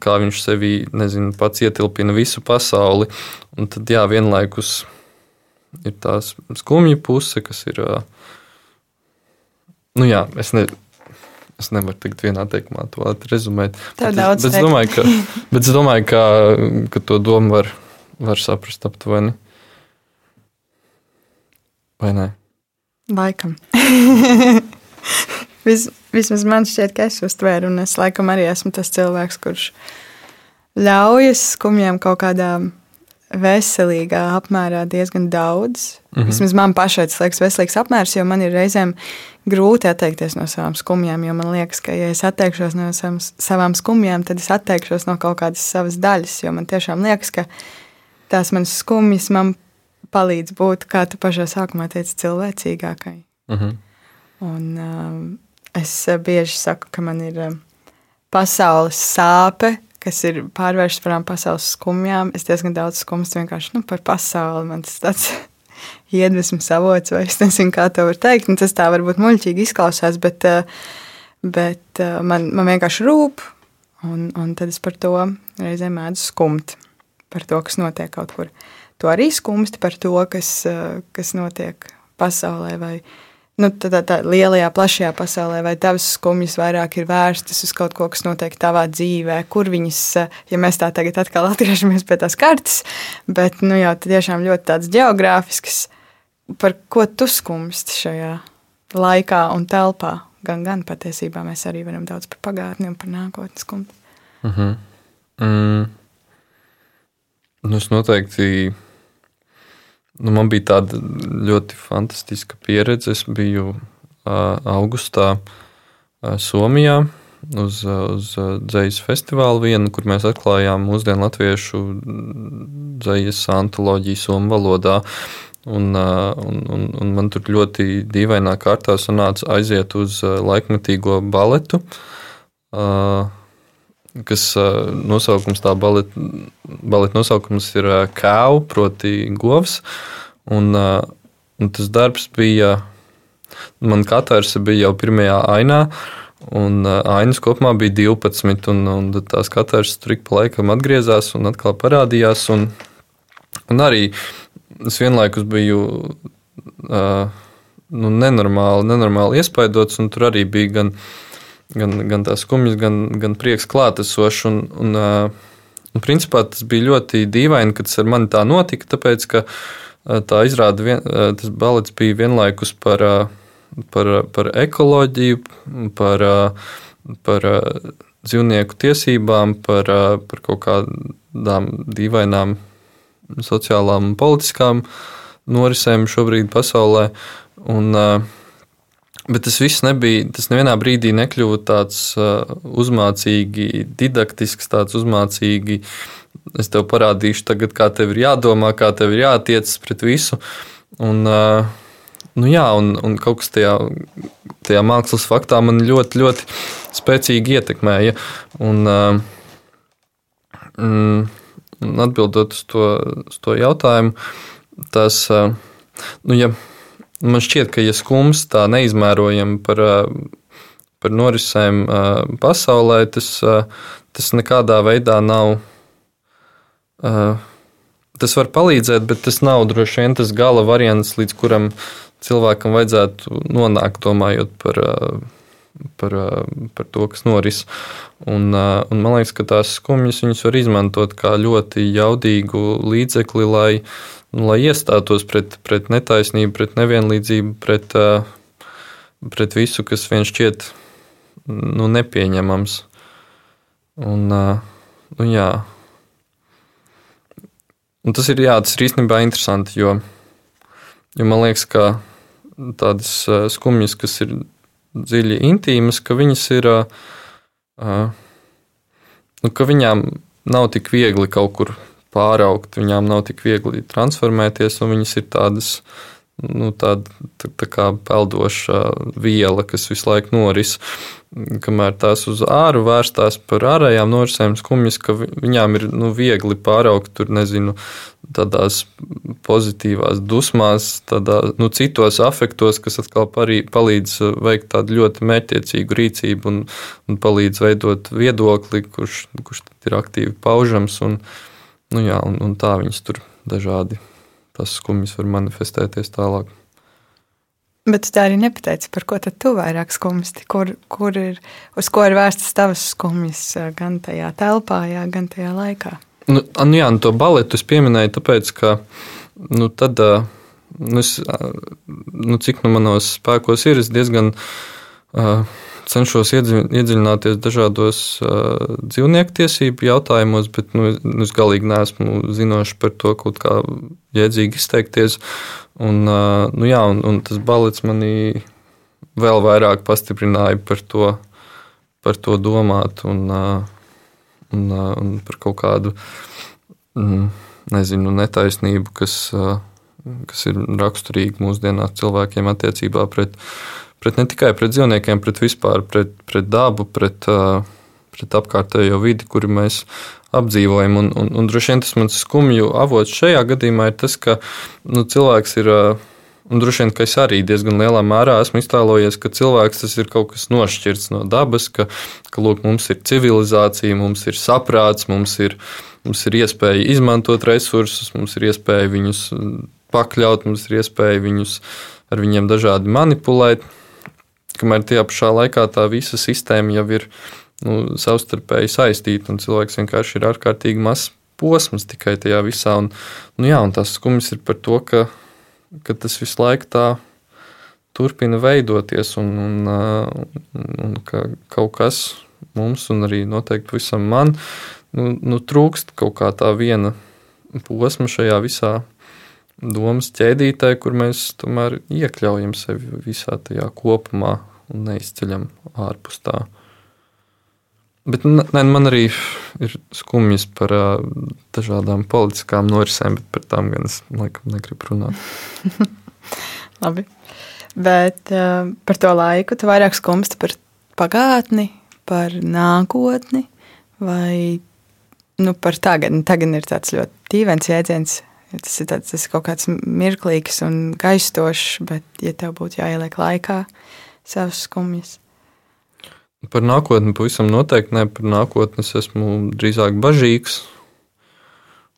kā viņš sevī nezinu, pats ietilpina visu pasauli. Un tad, jā, vienlaikus ir tā skumja puse, kas ir. Nu, jā, es nezinu Es nevaru teikt, vienā teikumā to rezumēt. Tā ir daudz. Bet, bet es domāju, ka, <laughs> bet es domāju ka, ka to domu var, var saprast aptuveni. Vai ne? Laikam. <laughs> Vis, vismaz man šķiet, ka es uztvēru, un es laikam arī esmu tas cilvēks, kurš ļaujas skumjām kaut kādā veselīgā apmērā diezgan daudz. Mm -hmm. Vismaz man pašai tas liekas veselīgs apmērs, jo man ir reizēm grūti atteikties no savām skumjām. Jo man liekas, ka, ja es atteikšos no savām, savām skumjām, tad es atteikšos no kaut kādas savas daļas. Jo man tiešām liekas, ka tās manas skumjas man palīdz būt, kā tu pašā sākumā teici, cilvēcīgākai. Mm -hmm. Un, um, es bieži saku, ka man ir um, pasaules sāpe, kas ir pārvērsts par pasaules skumjām. Es diezgan daudz skumstu vienkārši nu, par pasauli. Man tas tāds <laughs> iedvesmas avots, vai es nezinu, kā to var teikt. Un tas tā varbūt muļķīgi izklausās, bet, eh, bet eh, man, man vienkārši rūp. Un, un tad es par to reizēm mēdzu skumt. Par to, kas notiek kaut kur. To arī skumsti par to, kas, eh, kas notiek pasaulē vai nu, tādā, tā lielajā, plašajā pasaulē, vai tavas skumjas vairāk ir vērstas uz kaut ko, kas notiek tavā dzīvē, kur viņas, ja mēs tā tagad atkal <laughs> atgriežamies pie tās kartes, bet nu, jau tiešām ļoti tāds geogrāfisks, par ko tu skumsti šajā laikā un telpā. Gan, gan patiesībā mēs arī varam daudz par pagātni un par nākotni skumt. Uh mhm. -huh. mm. Nu, es noteikti Nu, man bija tāda ļoti fantastiska pieredze. Es biju augustā Somijā uz, uz dzejas festivālu vienu, kur mēs atklājām mūsdienu latviešu dzejas antoloģiju somu valodā. Un, un, un, un man tur ļoti dīvainā kārtā sanāca aiziet uz laikmetīgo baletu. Uh, kas nosaukums tā baleta, baleta nosaukums ir kāvu, proti, govs. Un, un tas darbs bija, man katrs bija jau pirmajā ainā. Un ainas kopumā bija 12, un, un tās katrs tur ik pa laikam atgriezās un atkal parādījās. Un, un arī es vienlaikus biju uh, nu, nenormāli, nenormāli iespaidots, un tur arī bija gan uh, gan, gan tās skumjas, gan, gan prieks klātesošs. Un, un, un, principā tas bija ļoti dīvaini, ka tas ar mani tā notika, tāpēc ka tā izrāda, vien, tas balets bija vienlaikus par, par, par ekoloģiju, par, par dzīvnieku tiesībām, par, par kaut kādām dīvainām sociālām un politiskām norisēm šobrīd pasaulē. Un, uh, Bet tas viss nebija, tas nevienā brīdī nekļuva tāds uh, uzmācīgi, didaktisks, tāds uzmācīgi. Es tev parādīšu, tagad, kā tev ir jādomā, kā tev ir jātiecas pret visu. Un, uh, nu jā, un, un kaut kas tajā, tajā mākslas faktā man ļoti, ļoti spēcīgi ietekmēja. Un, uh, mm, atbildot uz to, uz to jautājumu, tas, nu, ja Man šķiet, ka ja skums tā neizmērojami par, par norisēm pasaulē, tas, tas nekādā veidā nav. Tas var palīdzēt, bet tas nav droši vien tas gala variants, līdz kuram cilvēkam vajadzētu nonākt, domājot par, par, par to, kas noris. Un, un man liekas, ka tās skumjas var izmantot kā ļoti jaudīgu līdzekli, lai nu, lai iestātos pret, pret netaisnību, pret nevienlīdzību, pret, pret visu, kas vien šķiet nu, nepieņemams. Un, nu, jā. Un tas ir, jā, tas ir īstenībā interesanti, jo, jo man liekas, ka tādas skumjas, kas ir dziļi intīmas, ka viņas ir, nu, ka viņām nav tik viegli kaut kur pāraugt, viņām nav tik viegli transformēties, un viņas ir tādas nu, tāda tā, tā kā peldoša viela, kas visu laiku noris. Kamēr tās uz āru vērstās par ārējām norisēm skumjas, ka viņām ir nu, viegli pāraugt tur, nezinu, tādās pozitīvās dusmās, tādā, nu, citos afektos, kas atkal parī, palīdz veikt tādu ļoti mērķiecīgu rīcību un, un palīdz veidot viedokli, kurš, kurš ir aktīvi paužams. Un, nu, jā, un, un tā viņas tur dažādi tas skumjas var manifestēties tālāk. Bet tā arī nepateici, par ko tu vairāk skumsti, kur, kur ir, uz ko ir vērstas tavas skumjas gan tajā telpā, jā, gan tajā laikā. Nu, nu jā, nu to baletu es pieminēju, tāpēc, ka nu, tad, nu, es, nu, cik nu manos spēkos ir, es diezgan uh, cenšos iedziļināties dažādos uh, dzīvnieku tiesību jautājumos, bet nu, es galīgi neesmu zinošs par to kaut kā jēdzīgi izteikties. Un, uh, nu, jā, un, un tas balets manī vēl vairāk pastiprināja par to, par to domāt un, uh, un, uh, un par kaut kādu mm, nezinu, netaisnību, kas, uh, kas ir raksturīga mūsdienās cilvēkiem attiecībā pret pret ne tikai pret dzīvniekiem, bet vispār pret, pret dabu, pret, pret apkārtējo vidi, kuru mēs apdzīvojam. Un, un, un droši vien tas mans skumju avots šajā gadījumā ir tas, ka nu, cilvēks ir. Un droši vien, ka es arī diezgan lielā mērā esmu iztēlojies, ka cilvēks tas ir kaut kas nošķirts no dabas, ka, ka lūk, mums ir civilizācija, mums ir saprāts, mums ir, mums ir iespēja izmantot resursus, mums ir iespēja viņus pakļaut, mums ir iespēja viņus ar viņiem dažādi manipulēt. Kamēr tajā pašā laikā tā visa sistēma jau ir nu, savstarpēji saistīta, un cilvēks vienkārši ir ārkārtīgi mazs posms tikai tajā visā. Un, nu, jā, un tas skumjas ir par to, ka, ka tas visu laiku tā turpina veidoties, un, un, un, un ka kaut kas mums, un arī noteikti visam man, nu, nu, trūkst kaut kā tā viena posma šajā visā domas ķēdītē, kur mēs tomēr iekļaujam sevi visā tajā kopumā un neizceļam ārpus tā. Bet ne, man arī ir skumjas par uh, dažādām politiskām norisēm, bet par tām gan es laikam negribu runāt. <laughs> Labi. Bet uh, par to laiku tu vairāk skumsti par pagātni, par nākotni vai nu, par tagadni. Tagad ir tāds ļoti tīvens jēdziens, Tas ir, tāds, tas ir kaut kāds mirklīgs un gaistošs, bet, ja tev būtu jāieliek laikā savas skumjas. Par nākotni pavisam noteikti ne. Par nākotni es esmu drīzāk bažīgs.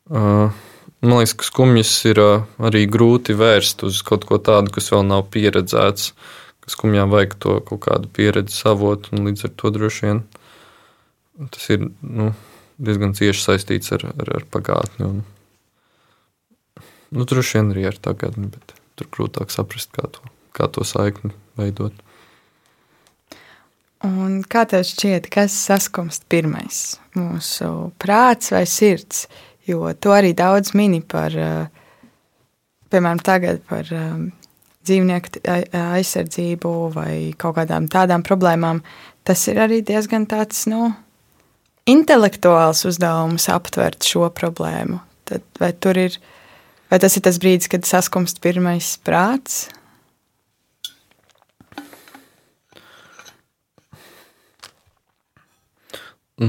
Man liekas, ka skumjas ir arī grūti vērst uz kaut ko tādu, kas vēl nav pieredzēts. Skumjām vajag to kaut kādu pieredzi savot, un līdz ar to droši vien tas ir nu, diezgan cieši saistīts ar, ar, ar pagātni. Un, Nu, droši vien arī ar tagadni, bet tur grūtāk saprast, kā to, kā to saikni veidot. Un kā tev šķiet, kas saskumst pirmais? Mūsu prāts vai sirds? Jo to arī daudz mini par, piemēram, tagad par dzīvnieku aizsardzību vai kaut kādām tādām problēmām. Tas ir arī diezgan tāds, nu, intelektuāls uzdevums aptvert šo problēmu. Tad, vai tur ir Vai tas ir tas brīdis, kad saskumst pirmais prāts?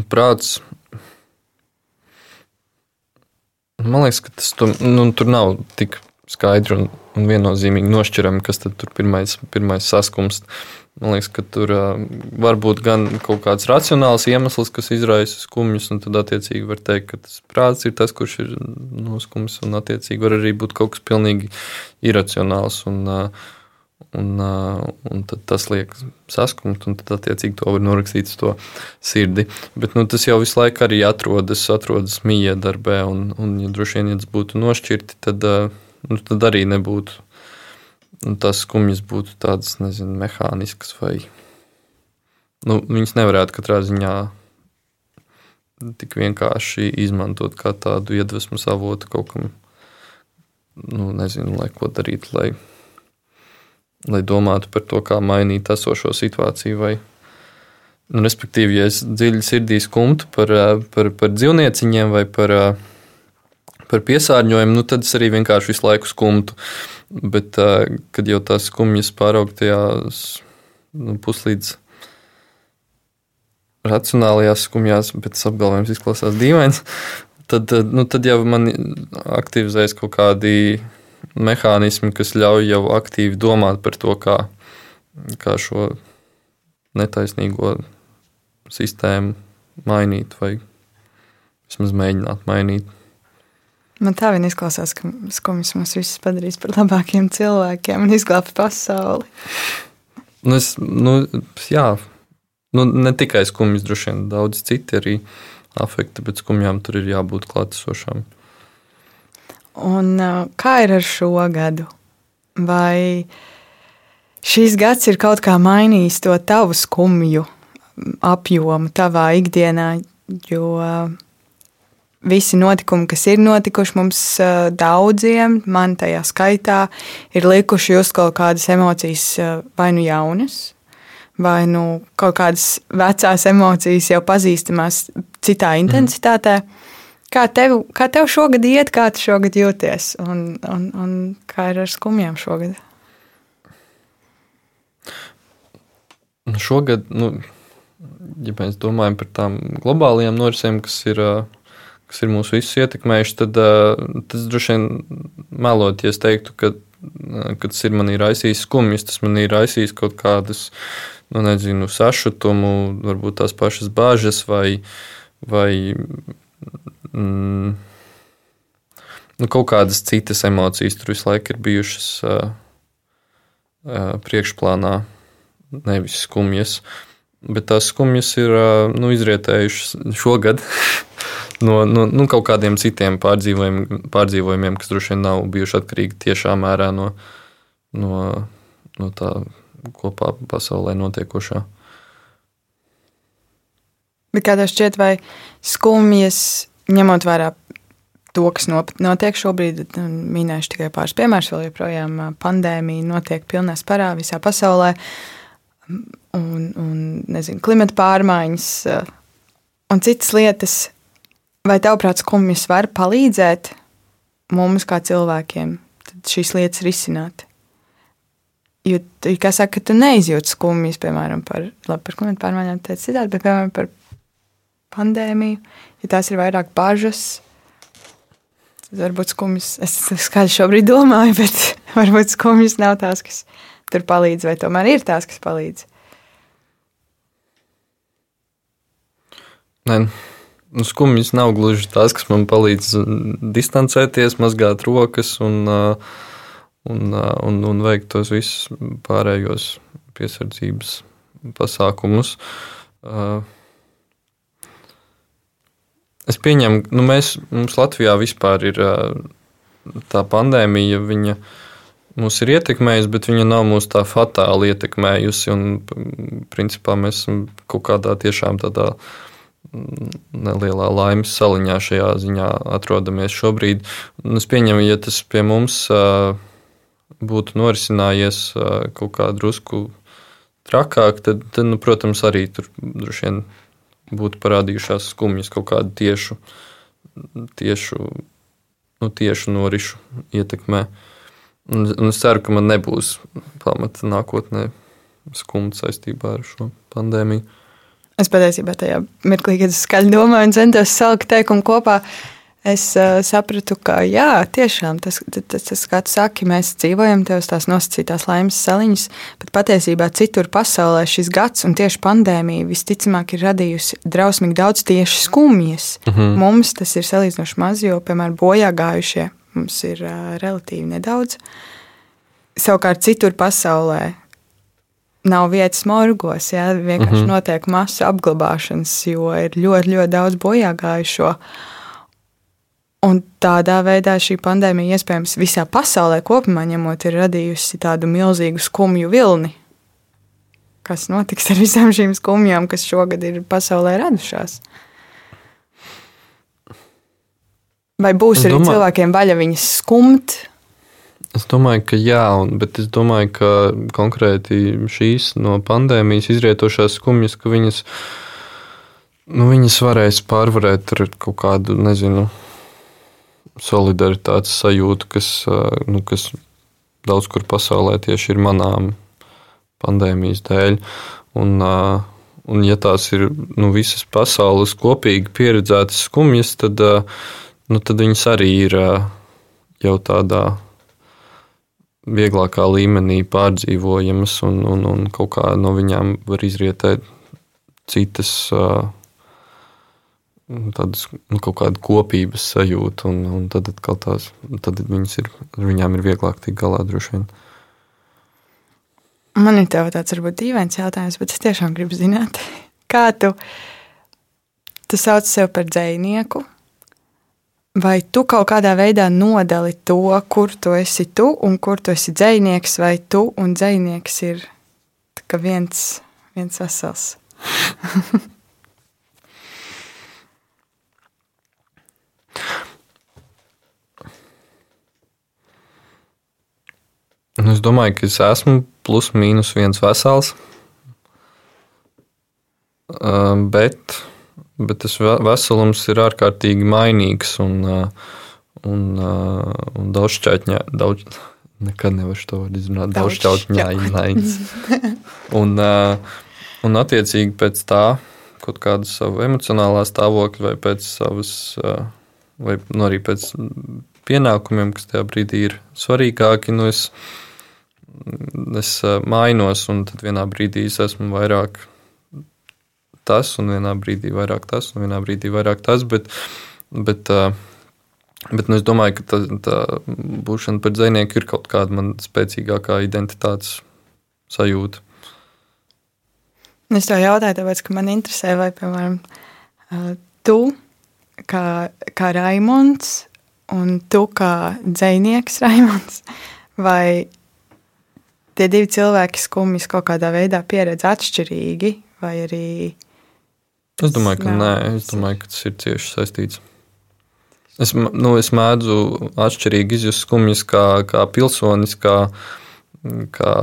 Prāts. Man liekas, ka tas tur, nu, tur nav tik skaidri un, un viennozīmīgi nošķirami, kas tur pirmais, pirmais saskumst. Man liekas, ka tur uh, var būt gan kaut kāds racionāls iemesls, kas izraisa skumjus, un tad attiecīgi var teikt, ka tas prāts ir tas, kurš ir noskums, un attiecīgi var arī būt kaut kas pilnīgi iracionāls. Un, uh, Un, uh, un tas liek saskumt, un tad attiecīgi to var norakstīt uz to sirdi. Bet nu, tas jau visu laiku arī atrodas, atrodas mīja darbē, un, un ja droši vien, ja tas būtu nošķirti, tad, nu, tad arī nebūtu Un tās skumjas būtu tādas, nezinu, mehāniskas vai. Nu, viņas nevarētu katrā ziņā tik vienkārši izmantot kā tādu iedvesmas avotu kaut kam. Nu, nezinu, lai ko darīt, lai, lai domātu par to, kā mainīt esošo situāciju. Vai, nu, respektīvi, ja es dziļi sirdī skumtu par, par, par dzīvnieciņiem vai par, par piesārņojumu, nu, tad es arī vienkārši visu laiku skumtu. Bet, kad jau tās skumjas pāraug tajās nu, puslīdz racionālajās skumjās, bet tas apgalvojums izklausās dīvains, tad, nu, tad jau man aktivizējas kaut kādi mehānismi, kas ļauj jau aktīvi domāt par to, kā, kā šo netaisnīgo sistēmu mainīt vai vismaz mēģināt mainīt. Man tā vien izklausās, ka skumjas mums visus padarīs par labākiem cilvēkiem un izglābs pasauli. Nu, es, nu, jā, Nu, ne tikai skumjas, droši vien daudz citi arī afekti, bet skumjām tur ir jābūt klātesošām. Un, kā ir ar šo gadu? Vai šīs gads ir kaut kā mainījis to tavu skumju apjomu tavā ikdienā? Jo visi notikumi, kas ir notikuši mums daudziem, man tajā skaitā, ir likuši just kaut kādas emocijas, vai nu jaunas, vai nu kaut kādas vecās emocijas jau pazīstamās citā mhm. intensitātē. Mm. Kā tev, kā tev šogad iet, kā tu šogad jūties, un, un, un kā ir ar skumjām šogad? Nu, šogad, nu, ja mēs domājam par tām globālajām norisēm, kas ir, kas ir mūs visus ietekmējuši, tad tas droši vien melot, ja es teiktu, ka, ka tas ir manī raisījis skumjas, tas manī raisījis kaut kādas nu, nezinu, sašutumu, varbūt tās pašas bāžas vai, vai mm, nu, kaut kādas citas emocijas tur visu laiku ir bijušas uh, uh, priekšplānā, nevis skumjas. Bet tās skumjas ir nu, izrietējušas šogad <laughs> no, no nu, kaut kādiem citiem pārdzīvojumiem, pārdzīvojumiem, kas droši vien nav bijuši atkarīgi tiešā mērā no, no, no tā kopā pasaulē notiekošā. Bet kā tev šķiet, vai skumjas, ņemot vērā to, kas notiek šobrīd, minēšu tikai pāris piemērus, vēl joprojām pandēmija notiek pilnā sparā visā pasaulē, un, un nezinu, klimata pārmaiņas un citas lietas. Vai tavuprāt, skumjas var palīdzēt mums kā cilvēkiem šīs lietas risināt? Jo, kā saka, tu neizjūti skumjas, piemēram, par, labi, par klimatu pārmaiņām, teikt citādi, bet, piemēram, par pandēmiju, ja tās ir vairāk bažas, tad varbūt skumjas, es skaļi šobrīd domāju, <laughs> bet varbūt skumjas nav tās, kas tur palīdz, vai tomēr ir tās, kas palīdz. Nē, nu, skumjas nav gluži tās, kas man palīdz distancēties, mazgāt rokas un un, un, un veikt tos visus pārējos piesardzības pasākumus. Es pieņemu, ka nu mēs, mums Latvijā vispār ir tā pandēmija, viņa mūs ir ietekmējusi, bet viņa nav mūs tā fatāli ietekmējusi. Un, principā mēs esam kaut kādā tiešām tādā nelielā laimes saliņā šajā ziņā atrodamies šobrīd. Un es pieņemu, ja tas pie mums būtu norisinājies kaut kā drusku trakāk, tad, tad nu, protams, arī tur droši vien būtu parādījušās skumjas kaut kādu tiešu, tiešu, nu, tiešu norišu ietekmē. Un, un es ceru, ka man nebūs pamata nākotnē skumja saistībā ar šo pandēmiju. Es patiesībā tajā mirklī, kad es skaļi domāju un centos salikt teikumu kopā, Es uh, sapratu, ka jā, tiešām tas, tas, tas kā tu saki, mēs dzīvojam te uz tās nosacītās laimes saliņas, bet patiesībā citur pasaulē šis gads un tieši pandēmija visticamāk ir radījusi drausmīgi daudz tieši skumjas. Mhm. -huh. Mums tas ir salīdzinoši maz, jo, piemēram, bojā gājušie mums ir uh, relatīvi nedaudz. Savukārt citur pasaulē nav vietas morgos, jā, vienkārši mhm. -huh. notiek masu apglabāšanas, jo ir ļoti, ļoti daudz bojā gājušo. Un tādā veidā šī pandēmija iespējams visā pasaulē kopumā ņemot ir radījusi tādu milzīgu skumju vilni. Kas notiks ar visām šīm skumjām, kas šogad ir pasaulē radušās? Vai būs Es arī domāju- cilvēkiem vaļa viņas skumt? Es domāju, ka jā, un, bet es domāju, ka konkrēti šīs no pandēmijas izrietošās skumjas, ka viņas, nu, viņas varēs pārvarēt ar kaut kādu, nezinu, solidaritātes sajūtu, kas, nu, kas daudz kur pasaulē tieši ir manām pandēmijas dēļ. Un, ā, un ja tās ir nu, visas pasaules kopīgi pieredzētas skumjas, tad, nu, tad viņas arī ir jau tādā vieglākā līmenī pārdzīvojamas, un, un, un kaut kā no viņām var izrietēt citas tādas nu, kaut kāda kopības sajūta, un, un tad atkal tās, tad viņas ir, ar viņām ir vieglāk tikt galā droši vien. Man ir tāds varbūt dīvains jautājums, bet es tiešām gribu zināt, kā tu, tu sauc sevi par dzinieku. Vai tu kaut kādā veidā nodali to, kur tu esi tu un kur tu esi dzinieks, vai tu un dzinieks ir viens, viens vesels? <laughs> Es domāju, ka es esmu plus mīnus viens vesels. Bet, bet tas ve- veselums ir ārkārtīgi mainīgs un, un, un daudzšķaitņā. Daudz, nekad nevaru to izrunāt. Daudzšķaitņājiņš. Un, un attiecīgi pēc tā kaut kāda savu emocionālā stāvokļa vai pēc savas, vai nu, arī pēc pienākumiem, kas tajā brīdī ir svarīgāki, nu es, es mainos, un tad vienā brīdī es esmu vairāk tas, un vienā brīdī vairāk tas, un vienā brīdī vairāk tas. Bet, bet, bet nu, es domāju, ka tā, tā būšana par dzinieku ir kaut kāda man spēcīgākā identitātes sajūta. Es to jautāju, tāpēc, ka man interesē, vai, piemēram, tu kā, kā Raimons un tu kā dzinieks Raimons, vai tie divi cilvēki skumjas kaut kādā veidā pieredz atšķirīgi, vai arī Es domāju, ka nē, es domāju, ka tas ir cieši saistīts. Es, nu, es mēdzu atšķirīgi izjust skumjas kā, kā pilsonis, kā, kā,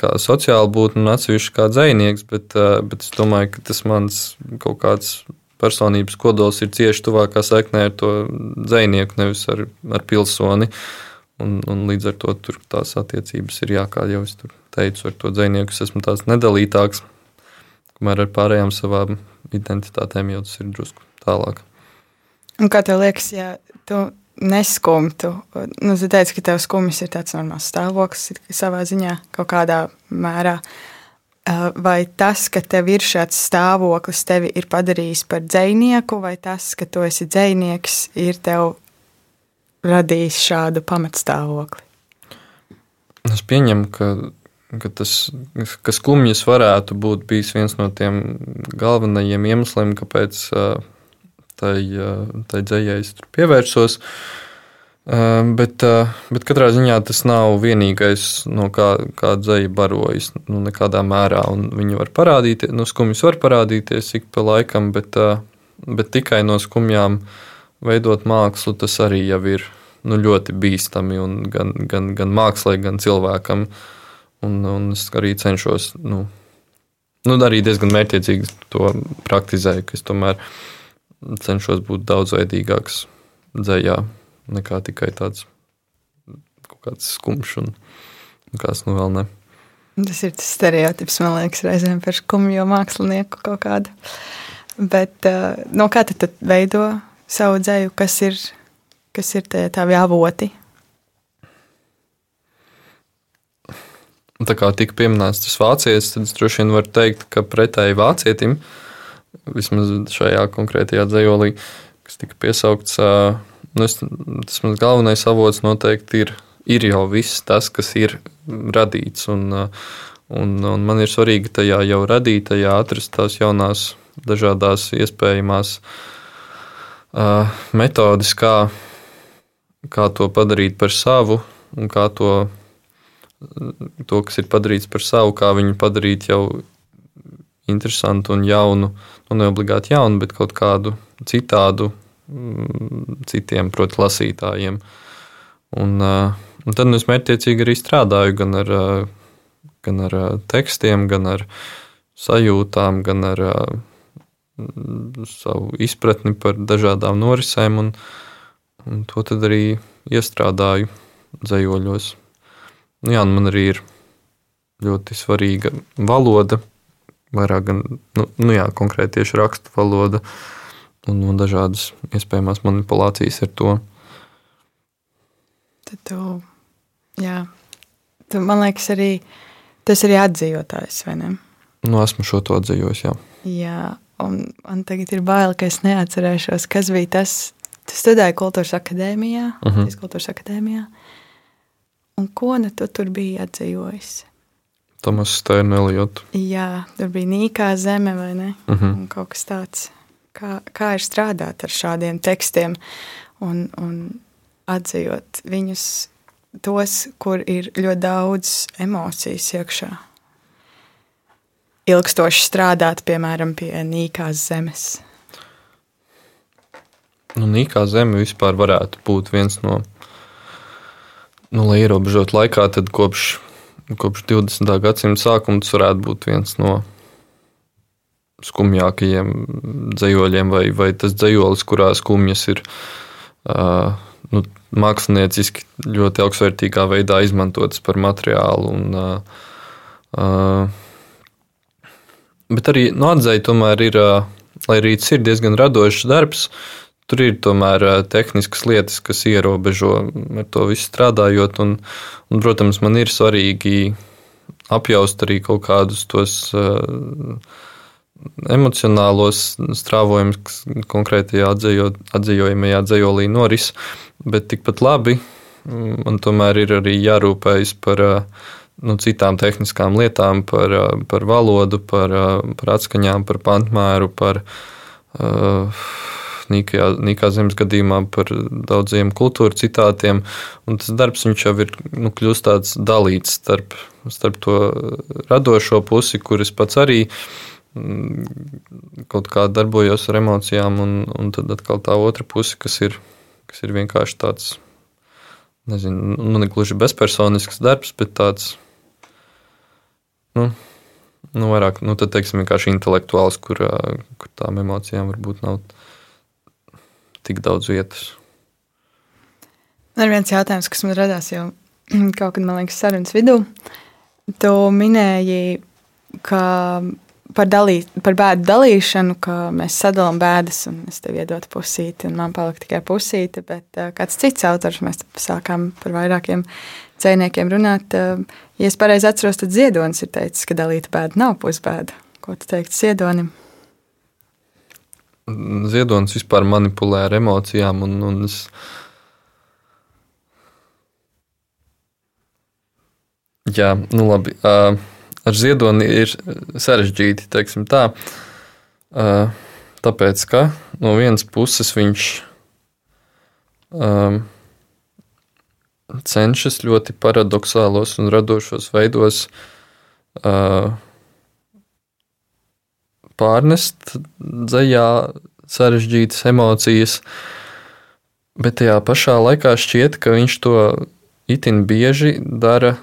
kā sociāli būtne un atsevišķi kā dzinieks, bet, eh, bet es domāju, ka tas mans kaut kāds personības kodols ir cieši tuvākā saiknē ar to dzinieku, nevis ar, ar pilsoni. Un, un līdz ar to tur tās attiecības ir jā, kā jau es teicu, ar to dzinieku es esmu tāds nedalītāks, kamēr ar pārējām savām identitātēm jau tas ir drusku tālāk. Un kā tev liekas, ja tu neskumtu, nu, tu teici, ka tev skumjas ir tāds normāls stāvoklis savā ziņā, kaut kādā mērā. Vai tas, ka tev ir šāds stāvoklis, tevi ir padarījis par dzinieku, vai tas, ka tu esi dzinieks, ir tev radījis šādu pamatstāvokli? Es pieņemu, ka, ka tas, ka skumjas varētu būt viens no tiem galvenajiem iemesliem, kāpēc tai, tai dzējai es tur pievērsos. Bet, bet katrā ziņā tas nav vienīgais, no kā, kā dzēja barojas. Nu, nekādā mērā. Viņi var parādīties, nu, skumjas var parādīties ik pa laikam, bet, bet tikai no skumjām veidot mākslu, tas arī jau ir nu, ļoti bīstami gan, gan, gan mākslē, gan cilvēkam. Un, un es arī cenšos, nu, nu, arī diezgan mērķiecīgi to praktizēju, ka es tomēr cenšos būt daudzveidīgāks dzējā nekā tikai tāds kaut kāds skumjš un, kāds nu vēl ne. Tas ir tas stereotips, man liekas, reizēm par skumjo mākslinieku kaut kādu. Bet uh, no kā tad, tad veido savu dzēju, kas ir, kas ir tie tavi avoti? Tā kā tika pieminēts tas vācietis, tad es droši vien varu teikt, ka pretēji vācietim, vismaz šajā konkrētajā dzējolī, kas tika piesaukts, nu es, tas mans galvenais avots noteikti ir, ir jau viss tas, kas ir radīts. Un, un, un man ir svarīgi tajā jau radītajā atrast tās jaunās, dažādās iespējamās metodes, kā, kā to padarīt par savu un kā to to, kas ir padarīts par savu, kā viņu padarīt jau interesantu un jaunu. Nu, ne obligāti jaunu, bet kaut kādu citādu, citiem, proti, lasītājiem. Un, un tad nu, es mērķiecīgi arī strādāju gan ar, gan ar tekstiem, gan ar sajūtām, gan ar savu izpratni par dažādām norisēm, un, un to arī iestrādāju dzējoļos. Nu, jā, man arī ir ļoti svarīga valoda, vairāk gan nu, nu jā, konkrēti tieši rakstu valoda un, un dažādas iespējamās manipulācijas ar to. Tad tu, jā, tu, man liekas, arī tas ir atdzīvotājs, vai ne? Nu, esmu šo to atdzīvojis, jā. Jā, un man tagad ir bail, ka es neatcerēšos, kas bija tas. Tu studēji kultūras akadēmijā, uh Mhm. -huh. kultūras akadēmijā. Un ko nu tu tur biji atdzīvojis? Tomas Stērnu Eliotu. Jā, tur bija nīkā zeme vai ne? Uh -huh. Un kaut kas tāds, kā, kā ir strādāt ar šādiem tekstiem un, un atzījot viņus tos, kur ir ļoti daudz emocijas iekšā. Ilgstoši strādāt, piemēram, pie nīkās zemes. Nu, Nīkā zeme vispār varētu būt viens no, nu, lai ierobežot laikā, tad kopš, kopš 20. gadsimta sākuma tas varētu būt viens no skumjākajiem dzējoļiem, vai, vai tas dzējolis, kurā skumjas ir uh, nu, mākslinieciski ļoti augstvērtīgā veidā izmantotas par materiālu. Un, uh, uh, bet arī nu, atzēja tomēr ir, uh, lai arī tas ir diezgan radošs darbs, Tur ir tomēr tehniskas lietas, kas ierobežo ar to visu strādājot. Un, un, protams, man ir svarīgi apjaust arī kaut kādus tos emocionālos strāvojumus, kas konkrētajā atzīmējumā dzējolī noris. Bet tikpat labi man tomēr ir arī jārūpējas par nu, citām tehniskām lietām, par, par valodu, par, par atskaņām, par pantmēru. Par, uh, Nīkajā, Nīkā zemes gadījumā par daudziem kultūra citātiem. Tas darbs jau ir nu, kļūst tāds dalīts starp, starp to radošo pusi, kuras pats arī kaut kā darbojos ar emocijām, un, un tad atkal tā otra puse, kas ir, kas ir vienkārši tāds, nezinu, nu, ne gluži bezpersonisks darbs, bet tāds, nu, nu vairāk, nu, teiksim, vienkārši intelektuāls, kur, kur tām emocijām varbūt nav tik daudz vietas. Ir viens jautājums, kas man radās jau <clears throat> kaut kad, man liekas, sarunas vidū. Tu minēji, ka par, dalī, par bēdu dalīšanu, ka mēs sadalām bēdas, un es tev iedodu pusīti, un man palika tikai pusīte. Bet uh, kāds cits autors, mēs sākām par vairākiem dzēniekiem runāt. Uh, ja es pareizi atceros, tad Ziedonis ir teicis, ka dalīta bēda nav pusbēda. Ko tu teiktu Ziedonim? Ziedonis vispār manipulē ar emocijām. Un, un es, jā, nu labi. Uh, ar ziedoni ir sarežģīti, teiksim tā. Uh, tāpēc, ka no vienas puses viņš um, cenšas ļoti paradoxālos un radošos veidos uh, pārnest dzējā sarežģītas emocijas, bet tajā pašā laikā šķiet, ka viņš to itin bieži dara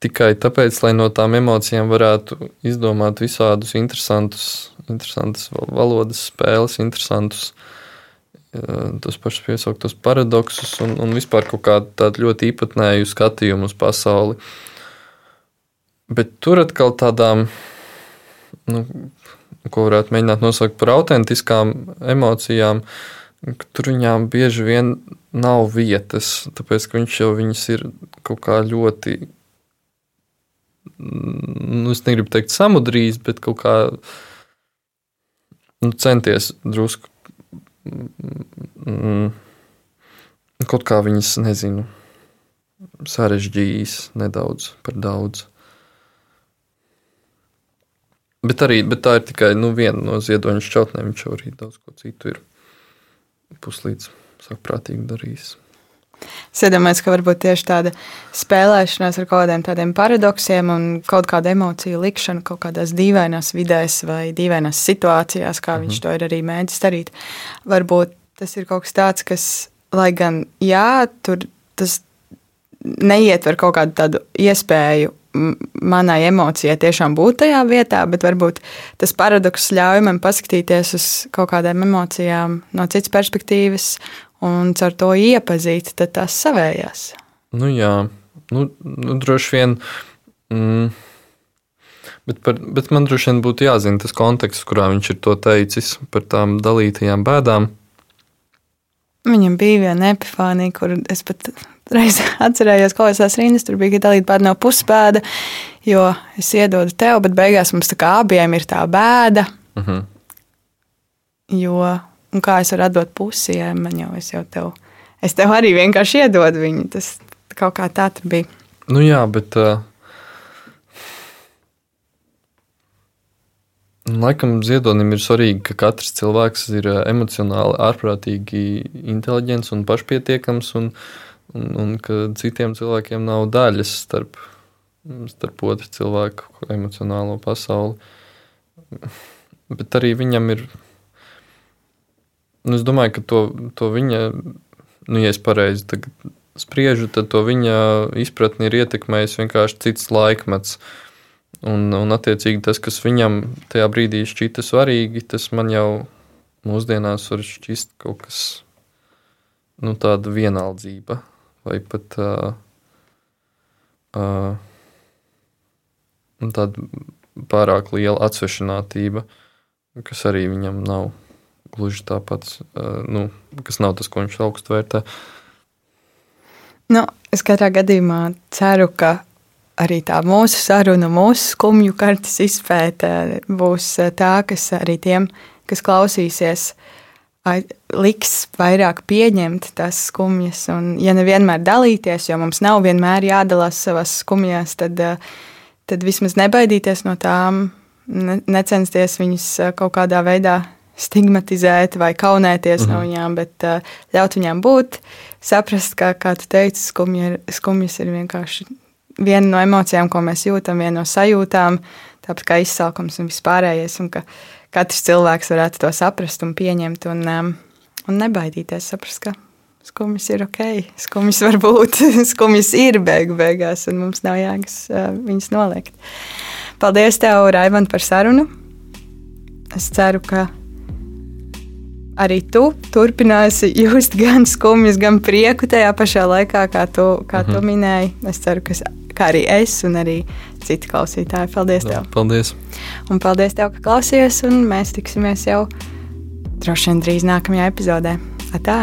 tikai tāpēc, lai no tām emocijām varētu izdomāt visādus interesantus, interesantus valodas spēles, interesantus tos pašus piesauktos paradoksus un, un vispār kaut kādu tādu ļoti īpatnēju skatījumu uz pasauli. Bet tur atkal tādām, nu, ko varētu mēģināt nosaukt par autentiskām emocijām, tur viņām bieži vien nav vietas, tāpēc ka viņš jau viņas ir kaut kā ļoti, nu, es negribu teikt samudrījis, bet kaut kā nu, centies drusku mm, kaut kā viņas, nezinu, sarežģījis nedaudz par daudz. Bet, arī, bet tā ir tikai nu, viena no ziedoņa šķautnēm. Viņš jau arī daudz ko citu ir puslīdz saprātīgi darījis. Es iedomājos, ka varbūt tieši tāda spēlēšanās ar kaut kādiem tādiem paradoksiem un kaut kādu emociju likšanu kaut kādās dīvainās vidēs vai dīvainās situācijās, kā mm -hmm. viņš to ir arī mēģinājis darīt. Varbūt tas ir kaut kas tāds, kas, lai gan, jā, tur tas neietver kaut kādu tādu iespēju manai emocijai tiešām būt tajā vietā, bet varbūt tas paradoks ļauj man paskatīties uz kaut kādām emocijām no citas perspektīvas un caur to iepazīt tās savējās. Nu, jā, nu, nu, droši vien. Mm, bet, par, bet man droši vien būtu jāzina tas konteksts, kurā viņš ir to teicis par tām dalītajām bēdām. Viņam bija viena epifānija, kur es pat reizē atcerējos, ko es esmu rindas. Tur bija dalīta bēda no puspēda, jo es iedodu tev, bet beigās mums tā kā abiem ir tā bēda. Uh mhm. -huh. Jo, kā es varu atdot pusi, ja man jau es jau tev, es tev arī vienkārši iedodu viņu. Tas kaut kā tā bija. Nu jā, bet. Uh... Laikam ziedonim ir svarīgi, ka katrs cilvēks ir emocionāli, ārprātīgi inteliģents un pašpietiekams. Un, uh, un, un ka citiem cilvēkiem nav daļas starp, starp otru cilvēku emocionālo pasauli. Bet arī viņam ir. Nu, es domāju, ka to, to viņa, nu, ja es pareizi spriežu, tad to viņa izpratni ir ietekmējis vienkārši cits laikmets. Un, un attiecīgi tas, kas viņam tajā brīdī šķita svarīgi, tas man jau mūsdienās var šķist kaut kas nu, tāda vienaldzība vai pat uh, uh, tāda pārāk liela atsvešinātība, kas arī viņam nav gluži tāpat, uh, nu, kas nav tas, ko viņš augstu vērtē. Nu, es katrā gadījumā ceru, ka arī tā mūsu saruna, mūsu skumju kartes izpēte būs tā, kas arī tiem, kas klausīsies, uh, liks vairāk pieņemt tās skumjas, un, ja nevienmēr dalīties, jo mums nav vienmēr jādalās savās skumjās, tad, eh, tad vismaz nebaidīties no tām, ne, necensties viņus eh, kaut kādā veidā stigmatizēt vai kaunēties mhm. no viņām, bet uh, ļaut viņām būt, saprast, ka, kā tu teici, skumja ir, skumjas ir vienkārši viena no emocijām, ko mēs jūtam, viena no sajūtām, tāpat kā izsalkums un vispārējais. Un ka, uh, katrs cilvēks varētu to saprast un pieņemt un, um, un nebaidīties, saprast, ka skumjas ir ok, skumjas var būt, <laughs> skumjas ir beigu beigās, un mums nav jēgas uh, viņas noliegt. Paldies, tev, Raivant, par sarunu. Es ceru, ka arī tu turpināsi just gan skumjas, gan prieku tajā pašā laikā, kā tu, kā mhm. tu minēji. Es ceru, ka kā arī es un arī citi klausītāji. Paldies! Tev. Paldies! Un paldies, tev, ka klausies, un mēs tiksimies jau droši vien drīz nākamajā epizodē. Atā!